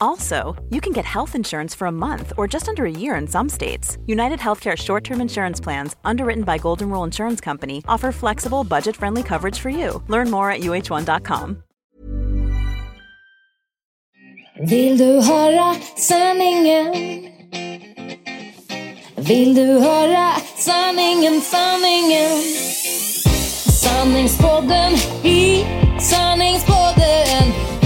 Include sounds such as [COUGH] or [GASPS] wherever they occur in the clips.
Also, you can get health insurance for a month or just under a year in some states. United Healthcare short term insurance plans, underwritten by Golden Rule Insurance Company, offer flexible, budget friendly coverage for you. Learn more at uh1.com. Vill du höra sanningen? Vill du höra sanningen, sanningen? Sanningspodden i sanningspodden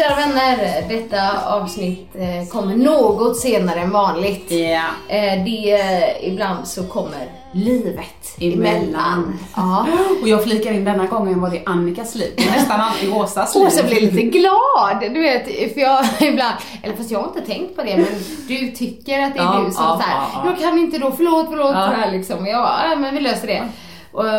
Kära vänner, detta avsnitt eh, kommer något senare än vanligt. Eh, det, ibland så kommer livet emellan. Ja. Och jag flikar in denna gången var det Annikas liv. Nästan alltid Åsas liv. Åsa blir lite glad, du vet, för jag [LAUGHS] ibland, eller fast jag har inte tänkt på det, men du tycker att det är Ja, du som ja, såhär, ja, ja. jag kan inte då, förlåt, förlåt, Ja. här liksom. Jag bara, ja men vi löser det.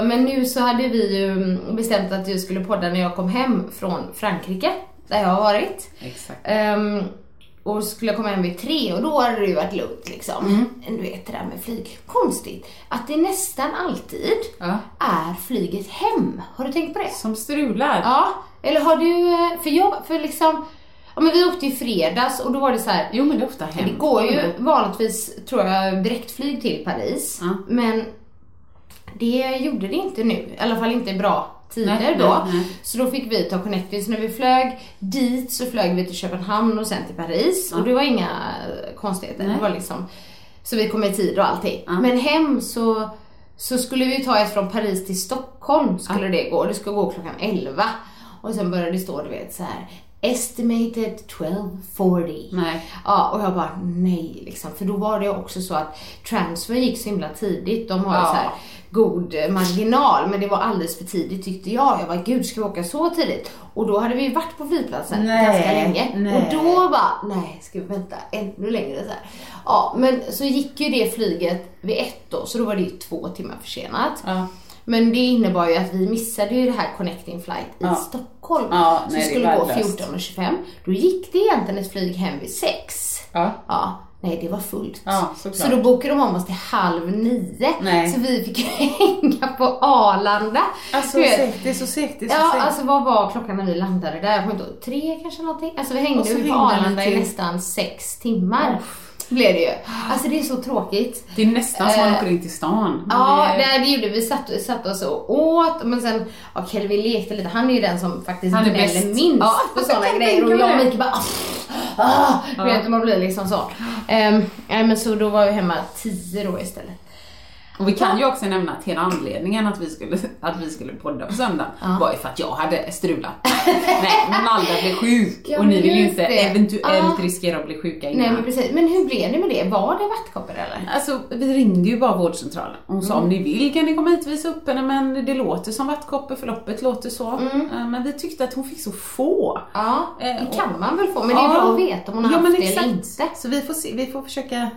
Men nu så hade vi ju bestämt att du skulle podda när jag kom hem från Frankrike, där jag har varit. Exakt. Ehm, och skulle komma hem vid tre och då hade det ju varit lugnt liksom. Mm. Du vet det där med flyg. Konstigt att det nästan alltid Ja. är flyget hem. Har du tänkt på det? Som strular. Ja, eller har du, eh, för jag, för liksom, ja men vi åkte i fredags och då var det så här. Jo men det är ofta hem. Det går ju vanligtvis, tror jag, direktflyg till Paris. Ja. Men det gjorde det inte nu. I alla fall inte bra tider Nej, då. nej, nej. Så då fick vi ta Connecting. Så när vi flög dit så flög vi till Köpenhamn och sen till Paris. Och det var inga konstigheter. Det var liksom, så vi kom i tid och allting. Ja. Men hem så, så skulle vi ta ett från Paris till Stockholm skulle det gå. Det skulle gå klockan 11. Och sen började det stå, du vet så här. Estimated 1240. Nej. Ja, och jag bara nej liksom. För då var det också så att transfer gick så himla tidigt. De har ju Ja. så här god marginal, men det var alldeles för tidigt tyckte jag. Jag bara, gud ska vi åka så tidigt? Och då hade vi ju varit på flygplatsen Nej, ganska länge. nej. Och då bara, nej, ska vi vänta ännu längre så här. Ja, men så gick ju det flyget vid ett då, så då var det ju två timmar försenat. Ja. Men det innebar ju att vi missade ju det här connecting flight i Ja. Stockholm. Ja, som nej, det skulle gå värdelöst. 14.25. Då gick det egentligen ett flyg hem vid sex. Ja. Ja, nej det var fullt. Ja, så då bokade de om oss till halv nio. Nej. Så vi fick [LAUGHS] hänga på Arlanda. Alltså segt, det är så segt, det är så Ja, segt. alltså vad var klockan när vi landade där? Jag inte tre kanske någonting? Alltså vi hängde så ju på Arlanda i nästan sex timmar. Blev det ju. Alltså det är så tråkigt. Det är nästan som man Eh, åker in till stan. Ja, det är- det, gjorde vi. Satt, satt oss och åt, men sen, ja Kelvin lekte lite. Han är ju den som faktiskt gnäller minst Ja, på sådana grejer. Och jag och Mikael bara, ah, ah, du vet, man blir liksom så. Um, nej, men så då var vi hemma tio då istället. Och vi kan ju också nämna att hela anledningen att vi skulle, att vi skulle podda på söndag var ju för att jag hade strulat. Nej, men Alda blev sjuk Ja, och ni vill ju inte det. eventuellt Ja. riskera att bli sjuka innan. Nej men precis. Men hur blev det med det? Var det vattkoppor eller? Alltså vi ringde ju bara vårdcentralen hon sa Mm. om ni vill kan ni komma hit och visa upp henne men det låter som vattkoppor, förloppet låter så. Mm. Eh, Men vi tyckte att hon fick så få. Ja, Eh, det kan man väl få. Men det är bra att veta om hon har ja, haft men det eller inte. Så vi får, se, vi får försöka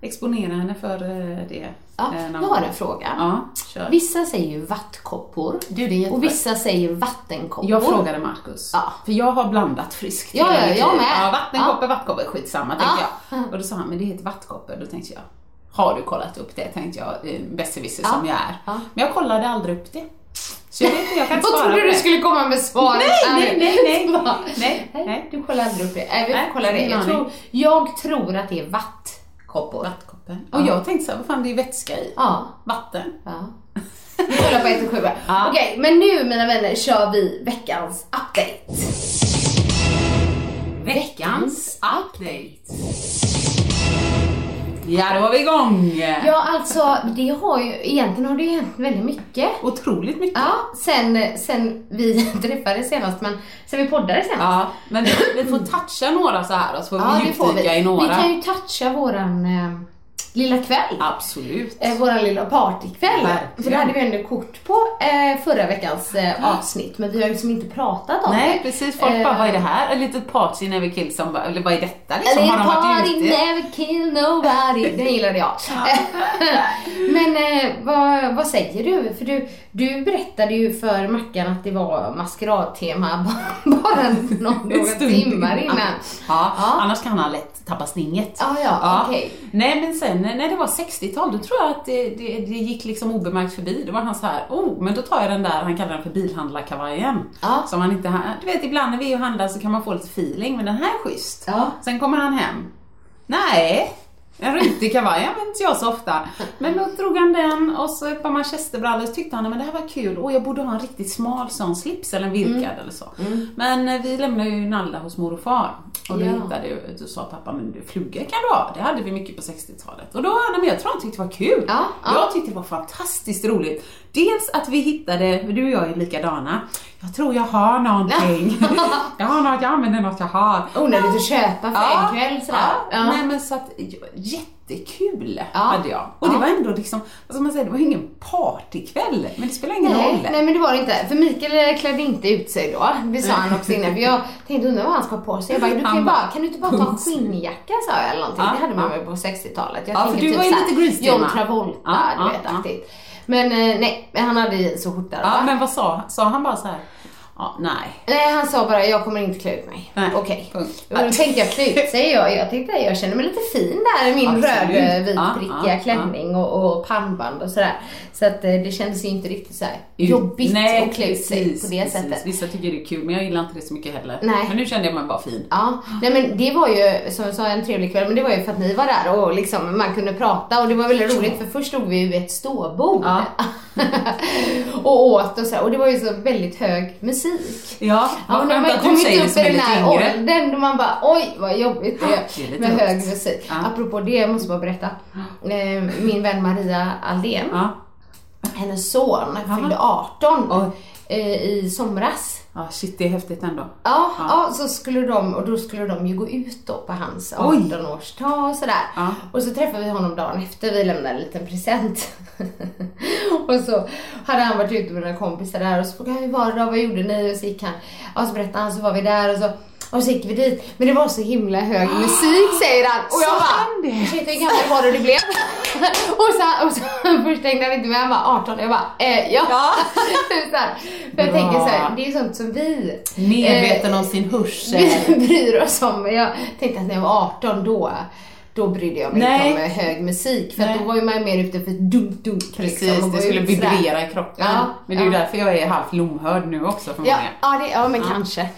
exponera henne för eh, det. Ja, eh, jag har en fråga. Ja, kör. Vissa säger ju vattkoppor Du, och vissa säger vattenkoppor. Jag frågade Marcus, Ja. för jag har blandat friskt Ja, ja, jag med. Ja, vattenkoppor, vattkoppor, skitsamma tänkte Ja. jag. Och då sa han, men det heter vattkoppor. Då tänkte jag, har du kollat upp det? Tänkte jag, eh, besserwisser Ja. som jag är. Ja. Men jag kollade aldrig upp det. Så jag vet inte, jag kan inte [LAUGHS] svara trodde på du det. skulle komma med svaret Nej, nej, nej, [LAUGHS] nej. Nej, nej. Du kollar aldrig upp det? Nej, vi Nej, kolla det. Jag tror, jag tror att det är vattkoppor. Vattkoppor. Toppen. Och jag tänkte så här, vad fan det är vätska i. Ja. Vatten. Ja. Vi kollar på 1 och 7 [LAUGHS] Ja. Okej, men nu mina vänner kör vi veckans update. Veckans update. Ja, då var vi igång. Ja, alltså det har ju, egentligen har det ju hänt väldigt mycket. Otroligt mycket. Ja, sen, sen vi [LAUGHS] träffades senast, men sen vi poddade senast. Ja, men vi får toucha några så här och så får Ja, vi vi. djupdyka i några. Vi kan ju toucha våran eh, lilla kväll. Absolut. Eh, våran lilla partykväll. Verkligen. För det hade vi ändå kort på eh, förra veckans eh, avsnitt, men vi har ju liksom inte pratat om Nej, det. precis. Folk Eh, bara, vad är det här? Ett litet party never kill som eller vad är detta liksom? Har de varit party ute? never kill nobody. Den gillade jag. [LAUGHS] Men eh, vad, vad säger du? För du, du berättade ju för Mackan att det var maskeradtema [LAUGHS] bara, några timmar innan. Ja, Ja. annars kan han lätt tappa stinget. Ja, ja, okej. Nej men sen när det var 60-tal, då tror jag att det, det, det gick liksom obemärkt förbi. Då var han så här, oh, men då tar jag den där, han kallar den för bilhandlarkavajen. Ja. Som han inte du vet ibland när vi är och handlar så kan man få lite feeling, men den här är schysst. Ja. Sen kommer han hem, nej, en rutig kavaj använder inte jag så ofta. Men då drog han den och så ett par manchesterbrallor så tyckte han, men det här var kul, åh jag borde ha en riktigt smal sån slips eller en virkad Mm. eller så. Men eh, vi lämnade ju Nalla hos mor och far. Och då Ja. hittade ju, då sa pappa, men du, flugor kan du ha. Det hade vi mycket på 60-talet. Och då, nej, men jag tror han tyckte det var kul. Ja, ja. Jag tyckte det var fantastiskt roligt. Dels att vi hittade, du och jag är likadana. Jag tror jag har någonting. [LAUGHS] jag har något, jag använder något jag har. Onödigt att köpa för en kväll sådär. Ja. Nej men så att, jättekul Ja. hade jag. Och det Ja. var ändå liksom, vad ska man säga, det var ingen partykväll. Men det spelar ingen Nej, roll. nej men det var det inte. För Mikael klädde inte ut sig då. Det sa han också innan. För jag tänkte undra vad han ska ha på sig. Jag bara, du kan, Han bara, kan du inte bara ta en skinnjacka sa jag eller någonting. Ja, det hade man väl på 60-talet. Jag Ja, för du var ju lite Grease-tema. John Travolta, Ja, du vet ja. Men eh, nej, han hade i så skjorta Ja, men vad sa, sa han bara så här? Ja, nej. Nej, han sa bara, jag kommer inte klä ut mig. Nej, Okej. Och då tänkte jag klä ut sig. [LAUGHS] Jag, jag tänkte, jag känner mig lite fin där i min Absolut. röd Ja, ja, klänning och, och pannband och sådär. Så att eh, det kändes ju inte riktigt så här Ut- jobbigt Nej, att klä ut sig precis, på det precis. sättet. Vissa tycker det är kul, men jag gillar inte det så mycket heller. Nej. Men nu kände jag mig bara fin. Ja, nej men det var ju som jag sa en trevlig kväll, men det var ju för att ni var där och liksom man kunde prata och det var väldigt roligt för först stod vi vid ett ståbord Ja. [LAUGHS] och åt och så och det var ju så väldigt hög musik. Ja, Ja, vad men skönt man att du kommit säger det upp som i är den lite här yngre. åldern då man bara oj vad jobbigt det det är med hög musik. Ja. Apropå det, jag måste bara berätta. Eh, Min vän Maria Aldén, Ja. hennes son fyllde 18 Oj. eh, i somras. Ja, shit det är häftigt ändå. Ja, Ja. ja. så skulle de, och då skulle de ju gå ut då på hans Oj. 18-årsdag och sådär. Ja. Och så träffade vi honom dagen efter, vi lämnade en liten present. [LAUGHS] och så hade han varit ute med några kompisar där och så frågade han hur var det då, vad gjorde ni? Och så gick han, och så berättade han så var vi där och så och så gick vi dit, men det var så himla hög musik säger han. Och jag bara, ursäkta hur gammal var du det blev? [LAUGHS] och så, och så [LAUGHS] först hängde han inte med, han bara 18. Jag bara, eh, ja. [LAUGHS] så här. För jag Bra. tänker så här, det är sånt som vi Medveten eh, om sin hörsel. vi bryr oss om. Jag tänkte att när jag var 18 då, då brydde jag mig Nej. inte om eh, hög musik. För att då var ju man mer ute för dunk dunk Precis, liksom, och gå det skulle vibrera i kroppen. Ja, men det är ju ja. därför jag är halvt lomhörd nu också för Ja, många. ja, det, ja men Ja, kanske. Eh,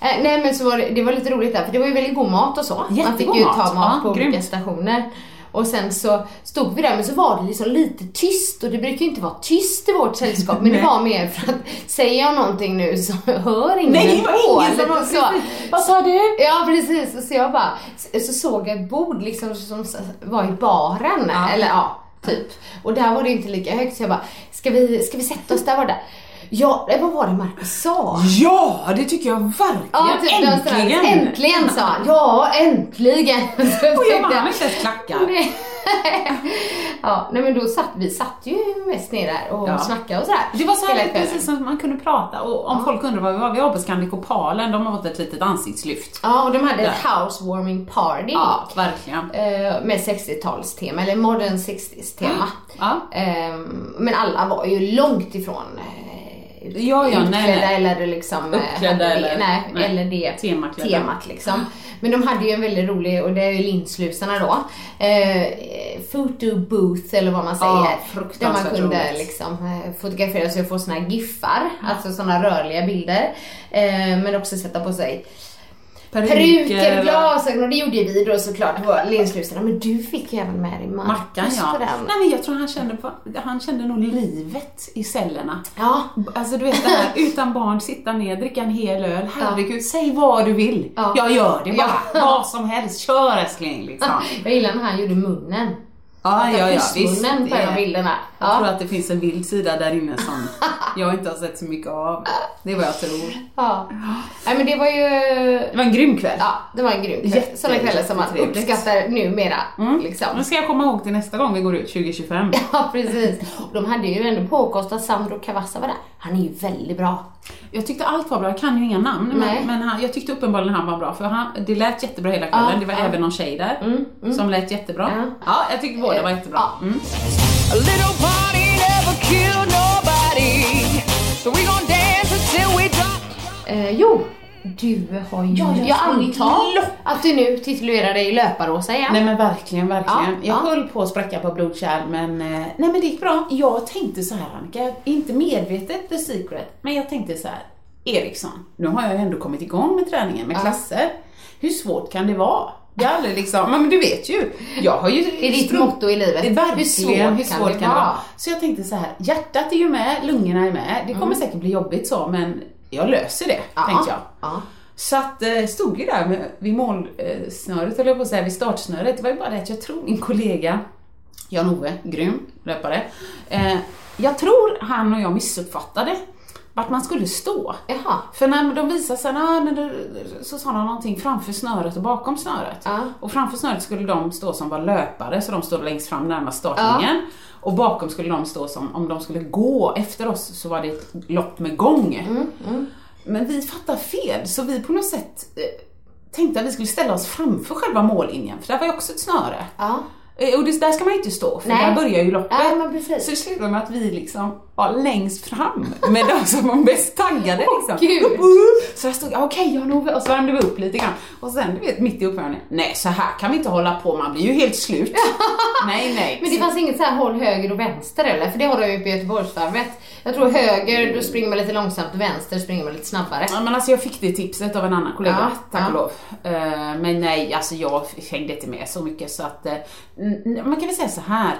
nej men så var det, det var lite roligt där för det var ju väldigt god mat och så. man fick Jättegod ju mat. ta mat på olika stationer. Och sen så stod vi där men så var det liksom lite tyst och det brukar ju inte vara tyst i vårt sällskap men det var mer för att säger jag någonting nu så [LAUGHS] hör ingen Nej, det var ingen som var så. Vad sa du? Ja precis, så jag bara, så såg jag ett bord liksom som var i baren, Ja. eller ja, typ. Och där var det inte lika högt så jag bara, ska vi, ska vi sätta oss där var det? Ja, det- vad var det Marcus sa? Ja, det tycker jag verkligen. Ja, typ, var sådär, äntligen! Äntligen sa han. Ja, äntligen. [LAUGHS] Och jag bara, han har inte ens klackar. Nej. ja, nej men då satt vi satt ju mest ner där och Ja. snackade och sådär. Det var så hela här kvällen. precis som man kunde prata och om Ja. folk undrar var vi var, vi var på Scandic Opalen, de har fått ett litet ansiktslyft. Ja, och de hade ett Där. housewarming party. Ja, verkligen. eh, Med 60-talstema, eller modern 60s tema. Ja. Ehm, Men alla var ju långt ifrån eh, ut- Ja, ja, utklädda nej. eller liksom eh, Uppklädda hade det, eller- nej, nej. eller det Temaklädda. temat liksom. Men de hade ju en väldigt rolig, och det är ju linslusarna då, eh, photo booth eller vad man säger. Ja, där man kunde roligt. liksom eh, fotografera sig och få såna här giffar, alltså såna rörliga bilder. Eh, men också sätta på sig Peruker, glasögon och det gjorde ju vi då såklart, våra linslusarna. Men du fick ju även med dig Mackan Marcus ja. på den. Nej men jag tror han kände, på, han kände nog livet i cellerna. Ja. Alltså du vet det här, utan barn, sitta ner, dricka en hel öl. Herregud, säg vad du vill. Ja. Jag gör det bara. Ja. Vad som helst, kör älskling liksom. [LAUGHS] Jag gillar när han gjorde munnen. Ja, ja, ja, visst. Pussmunnen på en av bilderna. Jag Ja. tror att det finns en vild sida där inne som [LAUGHS] jag inte har sett så mycket av. Det är vad jag tror. Ja. Nej men det var ju... Det var en grym kväll. Ja, det var en grym kväll. Jätte- Sådana kvällar som man uppskattar numera. Mm. Liksom. Nu ska jag komma ihåg till nästa gång vi går ut 2025. [LAUGHS] Ja, precis. Och de hade ju ändå påkostat Sandro Cavazza var där. Han är ju väldigt bra. Jag tyckte allt var bra, jag kan ju inga namn, Nej. men, men han, jag tyckte uppenbarligen han var bra för han, det lät jättebra hela kvällen. Ja, det var ja. även någon tjej där som lät jättebra. Ja. Ja, jag tyckte båda var jättebra. Ja. Mm. A little party never killed nobody. So we gon' dance until we drop. Eh, jo, du har ju... Ja, jag jag antar lopp. att du nu titulerar dig Löparosa igen. Nej men verkligen, verkligen. Ja, jag ja. höll på att spräcka på blodkärl men, eh, nej men det gick bra. Jag tänkte så här Annika, inte medvetet the secret, men jag tänkte så här. Eriksson, nu har jag ju ändå kommit igång med träningen med klasser. Hur svårt kan det vara? Det är aldrig liksom, men du vet ju. Jag har ju Det är ditt motto i livet. Det är verkligen, hur svårt, kan, det vara? vara? Så jag tänkte så här, hjärtat är ju med, lungorna är med. Det kommer Mm. säkert bli jobbigt så, men jag löser det, tänkte jag. Ja. Så att eh, stod ju där med, vid målsnöret, jag på att säga, vid startsnöret. Det var ju bara det att jag tror min kollega Jan-Ove, grym löpare, eh, jag tror han och jag missuppfattade vart man skulle stå. Jaha. För när de visade sig, ah, så sa de någonting framför snöret och bakom snöret. Ja. Och framför snöret skulle de stå som var löpare, så de stod längst fram närmast startlinjen. Och bakom skulle de stå som, om de skulle gå efter oss så var det ett lopp med gång. Men vi fattade fel, så vi på något sätt eh, tänkte att vi skulle ställa oss framför själva mållinjen, för där var ju också ett snöre. Ja. Eh, Och det, där ska man ju inte stå, för Nej. där börjar ju loppet. Ja. Så det slutade med att vi liksom var längst fram med de som var mest taggade liksom. Upp, upp. Så jag stod, okej Jan-Ove, och så värmde vi upp lite grann. Och sen du vet, mitt i uppvärmningen, nej så här kan vi inte hålla på, man blir ju helt slut. [LAUGHS] nej, nej. Men det fanns inget så här håll höger och vänster eller? För det har de ju på Göteborgsvarvet. Jag tror höger, då springer man lite långsamt, vänster springer man lite snabbare. Ja, men alltså jag fick det tipset av en annan kollega, Ja, tack ja. och lov. Eh, Men nej, alltså jag hängde inte med så mycket så att, eh, man kan väl säga så här.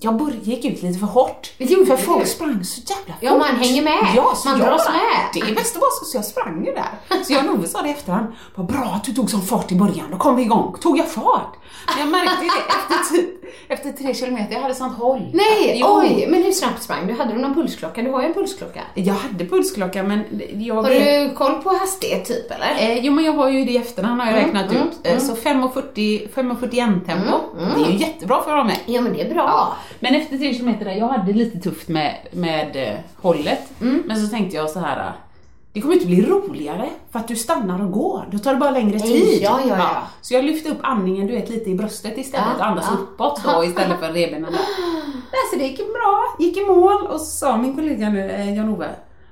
Jag började, gick ut lite för hårt. Det gjorde för folk sprang så jävla fort. Ja, man hänger med. Ja, så Man jag dras med. Det är bäst att vara så, så jag sprang ju där. Så jag Nove sa det i efterhand, vad bra att du tog sån fart i början, då kom vi igång. Tog jag fart? Men jag märkte det efter, typ, efter tre kilometer, jag hade sånt håll. Nej, Jo. oj! Men hur snabbt sprang du? Hade du någon pulsklocka? Du har ju en pulsklocka. Jag hade pulsklocka men jag Har du koll på hastighet typ eller? Eh, jo men jag har ju det i efterhand har jag Mm, räknat mm, ut. Eh, Så 5.40 5.41 tempo, det är ju jättebra för att vara med. Ja men det är bra. Men efter 3 km där, jag hade lite tufft med, med eh, hållet. Mm. Men så tänkte jag så här. eh, Det kommer inte bli roligare för att du stannar och går. Då tar det bara längre tid. ja, ja, ja. Så jag lyfte upp andningen du vet lite i bröstet istället och andas uppåt då istället för revbenen där. [GASPS] Nej, så det gick bra, gick i mål och så sa min kollega nu, eh, Jan-Ove,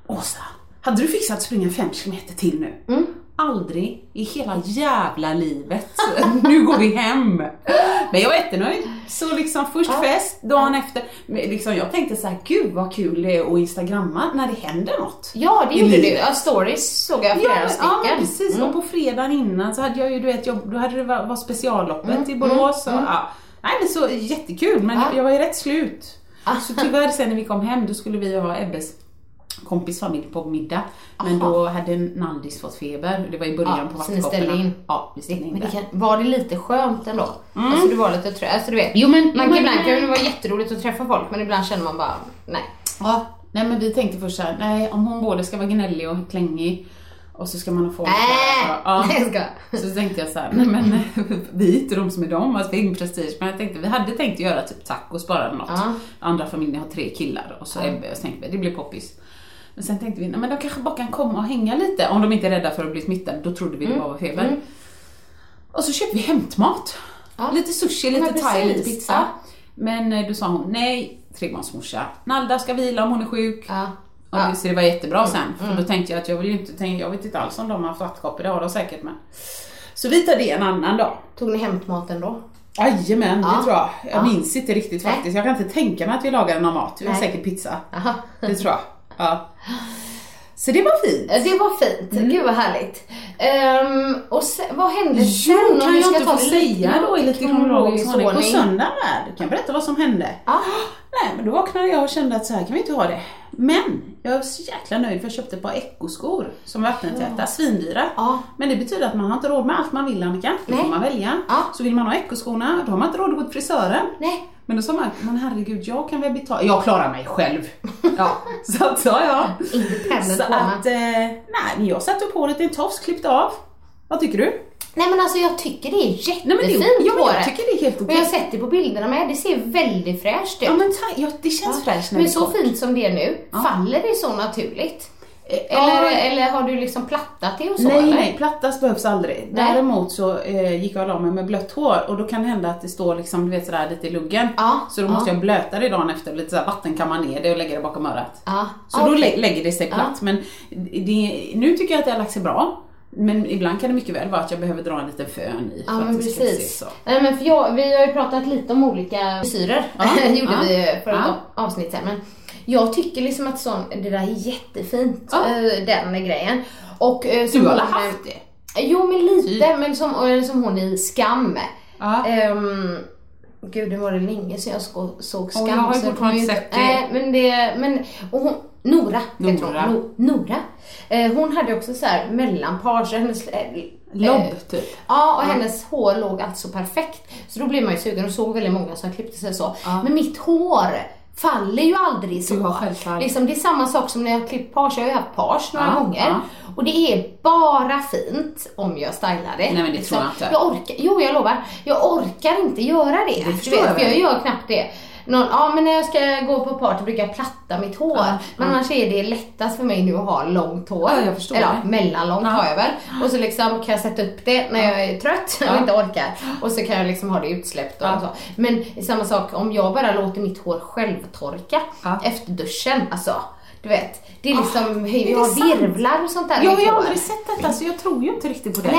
Åsa, hade du fixat att springa 5 km till nu? Mm. Aldrig i hela jävla livet. [LAUGHS] nu går vi hem. Men jag var jättenöjd. Så liksom först fest, dagen efter. Liksom jag tänkte så här, gud vad kul det är att instagramma när det händer något. Ja det gjorde du. Ja, stories såg jag flera Ja, stycken. ja precis. Mm. Och på fredagen innan så hade jag ju, du vet, jag, då hade det var, var specialloppet Mm, i Borås. Och, ja. Nej men så jättekul, men Ja. jag var ju rätt slut. Ah. Så tyvärr sen när vi kom hem, då skulle vi ha Ebbes kompis familj på middag. Men Aha. då hade Naldis fått feber. Det var i början Ja, på så ni ställde vattenkopporna. in. Ja, vi ställde in Men det det. kan, var det lite skönt ändå? Alltså du var lite trött, alltså du vet. Jo, men- man kan ibland kan det vara jätteroligt att träffa folk men ibland känner man bara, nej. Ja, nej men vi tänkte först såhär, nej om hon både ska vara gnällig och klängig och så ska man få Äh! ja. [LAUGHS] Nej, jag ska. Så tänkte jag såhär, nej men [LAUGHS] vi är inte de som är de, alltså vi har ingen prestige. Men jag tänkte, vi hade tänkt göra typ tacos bara eller något. Ja. Andra familjer har tre killar och så Ebbe, och så tänkte vi, det blir poppis. Men sen tänkte vi, nej men de kanske bara kan komma och hänga lite om de inte är rädda för att bli smittade. Då trodde vi det var feber. Och så köpte vi hämtmat. Ja. Lite sushi, lite thai, lite pizza. Ja. Men eh, då sa hon, nej, trebarnsmorsa. Nalda ska vila om hon är sjuk. Och Ja. så det var jättebra sen, för då tänkte jag att jag vill ju inte, tänka, jag vet inte alls om de har haft vattkoppor, det har de säkert men. Så vi tar det en annan dag. Tog ni hämtmaten då? Jajamän, Ja. det tror jag. Jag Ja. minns inte riktigt faktiskt. Jag kan inte tänka mig att vi lagade någon mat. Var Nej. säkert pizza. Aha. Det tror jag. Ja. Så det var fint. Det var fint. Gud vad härligt. Ehm, och sen, vad hände sen? Jo, Om kan jag inte få det säga då i lite kronologisk ordning? På söndagen där, du kan berätta vad som hände. Ja. Nej, men då vaknade jag och kände att så här kan vi inte ha det. Men jag är så jäkla nöjd för jag köpte ett par ekoskor som är vattentäta, svindyra. Ja. Men det betyder att man har inte råd med allt man vill Annika. Nej. får man välja. Ja. Så vill man ha ekoskorna, då har man inte råd att gå till frisören. Nej. Men då sa man, men herregud, jag kan väl betala, jag klarar mig själv. Ja, så att sa jag. Independent Så att, eh, nej, men jag satte på lite tofs, klippte av. Vad tycker du? Nej men alltså jag tycker det är jättefint Nej, men det, ja, på jag tycker det är helt okej. jag har sett det på bilderna med, det ser väldigt fräscht ut. Ja men ta, ja, det känns fräscht när Men det så kort. fint som det är nu, faller det så naturligt? Eller, ja. eller har du liksom plattat det och så Nej, eller? nej, plattas behövs aldrig. Nej. Däremot så eh, gick jag och la mig med blött hår och då kan det hända att det står liksom, du vet sådär lite i luggen. Ja, Så då ja. måste jag blöta det dagen efter, lite såhär vattenkamma ner det och lägga det bakom örat. Ja, Så då okej. lä- lägger det sig platt. Men det, nu tycker jag att det har lagt sig bra. Men ibland kan det mycket väl vara att jag behöver dra en liten fön i Ja men precis. så. Nej, men för jag, vi har ju pratat lite om olika frisyrer, Ja, [LAUGHS] gjorde ja, vi för ett ja. avsnitt sen. Men jag tycker liksom att sån, det där är jättefint, Ja. eh, den grejen. Och, eh, som Du har hon, eh, haft det? Jo men lite, men som, eller som hon i Skam. Ja. Ehm, Gud, det var det länge sedan jag såg Skam. Och jag har så fortfarande inte sett det. Nej, men det, men, och hon, Nora, heter Nora. hon. No, Nora. Eh, hon hade också så här mellanpar, så hennes... Eh, Lobb eh, typ. Ja, och hennes hår låg alltså perfekt. Så då blev man ju sugen och såg väldigt många som klippte sig så. Men mitt hår faller ju aldrig så. Du har. Liksom, det är samma sak som när jag klippt page. Jag har ju haft page några Ja, gånger. ja. Och det är bara fint om jag stylar det. Nej, men det Liksom, tror jag inte. Jag orkar, jo jag lovar. Jag orkar inte göra det. Det du förstår jag vet, för jag gör knappt det. Någon, ja men när jag ska gå på party brukar jag platta mitt hår. Ja, men annars är det lättast för mig nu att ha långt hår. Ja, jag förstår Eller det. mellanlångt Ja. har jag väl. Och så liksom kan jag sätta upp det när jag är trött och inte orkar. Och så kan jag liksom ha det utsläppt och Ja. så. Men samma sak om jag bara låter mitt hår självtorka efter duschen. Alltså, du vet. Det är liksom, hej, det jag virvlar och sånt där i Jag har aldrig sett detta så jag tror ju inte riktigt på det.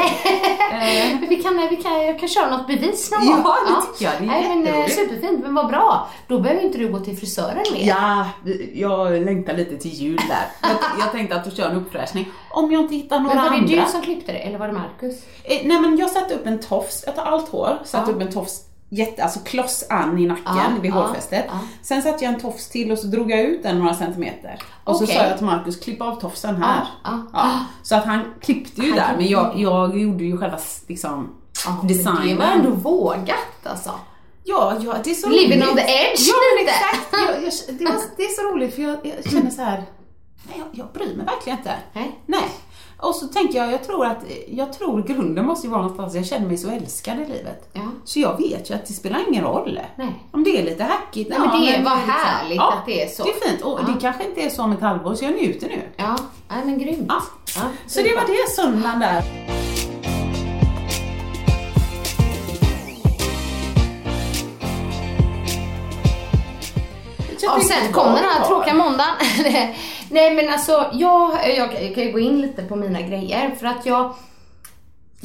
Nej. [LAUGHS] vi kan, vi kan, jag kan köra något bevis någon gång. Ja, det tycker jag. Det är Nej, men, eh. Superfint, men vad bra. Då behöver inte du gå till frisören mer. Ja, jag längtar lite till jul där. Jag, jag tänkte att du kör en uppfräschning. Om jag inte hittar några men var det andra. du som klippte det eller var det Marcus? Eh, nej men jag satte upp en tofs, jag tar allt hår, satte Ja. upp en tofs jätte, alltså kloss an i nacken Ja, vid hårfästet. ja. Sen satte jag en tofs till och så drog jag ut den några centimeter. Och så Okej. sa jag till Marcus, klipp av tofsen här. Så att han klippte ju Han där, men jag, jag gjorde ju själva liksom men designen. Det var ändå vågat alltså. Ja, ja, det är så Living roligt. on the edge Ja, men lite. exakt. Jag, jag, det, var, [LAUGHS] det är så roligt för jag, jag känner så här. nej jag, jag bryr mig verkligen inte. Nej. Nej. Och så tänker jag, jag tror att, jag tror grunden måste ju vara någonstans, jag känner mig så älskad i livet. Ja. Så jag vet ju att det spelar ingen roll. Nej. Om det är lite hackigt, Nej, men det är- vad härligt att det är så. Det är fint och Ja. det kanske inte är så om ett halvår så jag njuter nu. Ja, nej men grymt. Ja. Ja, Så det var det söndagen där. Ja, sen kom den här tråkiga måndagen. [LAUGHS] Nej men alltså, jag, jag kan ju gå in lite på mina grejer för att jag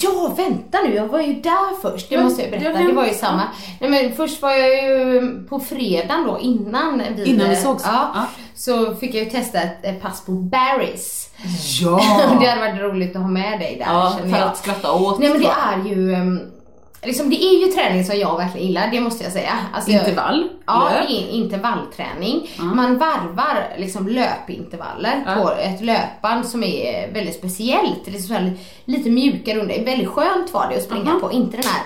Ja, vänta nu, jag var ju där först. Det Ja, måste jag berätta. jag Det var ju samma. Nej men först var jag ju på fredagen då innan vi... Innan vi sågs. Ja, Ja. Så fick jag ju testa ett, pass på Barry's. Ja! [LAUGHS] det hade varit roligt att ha med dig där Ja, för jag. att skratta åt. Nej men det jag. är ju, um, liksom det är ju träning som jag verkligen gillar, det måste jag säga. Alltså, jag- Intervall, Ja, intervallträning. Man varvar liksom löpintervaller Ja. på ett löpband som är väldigt speciellt. Det är så här lite mjukare under. Väldigt skönt var det att springa Mhm. på, inte den här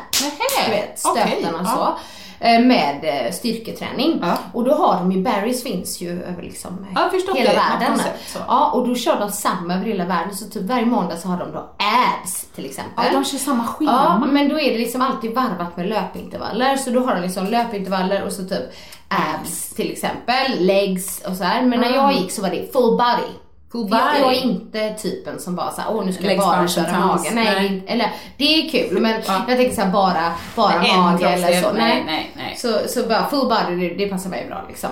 du vet, stöten okej, och ja. så. eh, Med eh, styrketräning. Ja. Och då har de ju, Barry's finns ju över liksom Ja, hela det, världen. så. Ja, och då kör de samma över hela världen. Så typ varje måndag så har de då abs till exempel. Ja, de kör samma Ja, schema. men då är det liksom alltid varvat med löpintervaller. Så då har de liksom löpintervaller och så typ abs till exempel, legs och så här. Men när jag gick så var det full body. För Jag, är inte typen som bara såhär, åh nu ska jag bara köra magen. Nej, Nej. eller det är kul men Ja. jag tänker såhär bara, bara mage eller så. nej, nej, nej. Så, så bara full body, det, det passar mig bra liksom.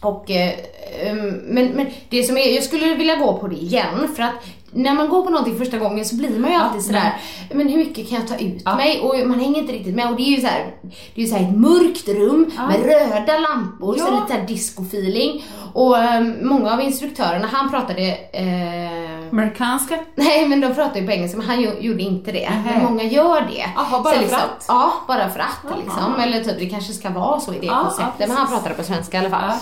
Och, eh, um, men, men det som är, jag skulle vilja gå på det igen för att när man går på någonting första gången så blir man ju alltid sådär, men hur mycket kan jag ta ut mig? Och man hänger inte riktigt med och det är ju såhär, det är ju så här ett mörkt rum med röda lampor, så Ja. lite såhär disco-feeling. Och eh, många av instruktörerna, han pratade eh, Amerikanska? Nej men de pratar ju på engelska men han gjorde inte det. Men Nähä. många gör det. Jaha, bara Så för att? Ja, bara för att liksom. Eller typ det kanske ska vara så i det Ja, ja, konceptet. men han pratade på svenska i alla fall. Ja.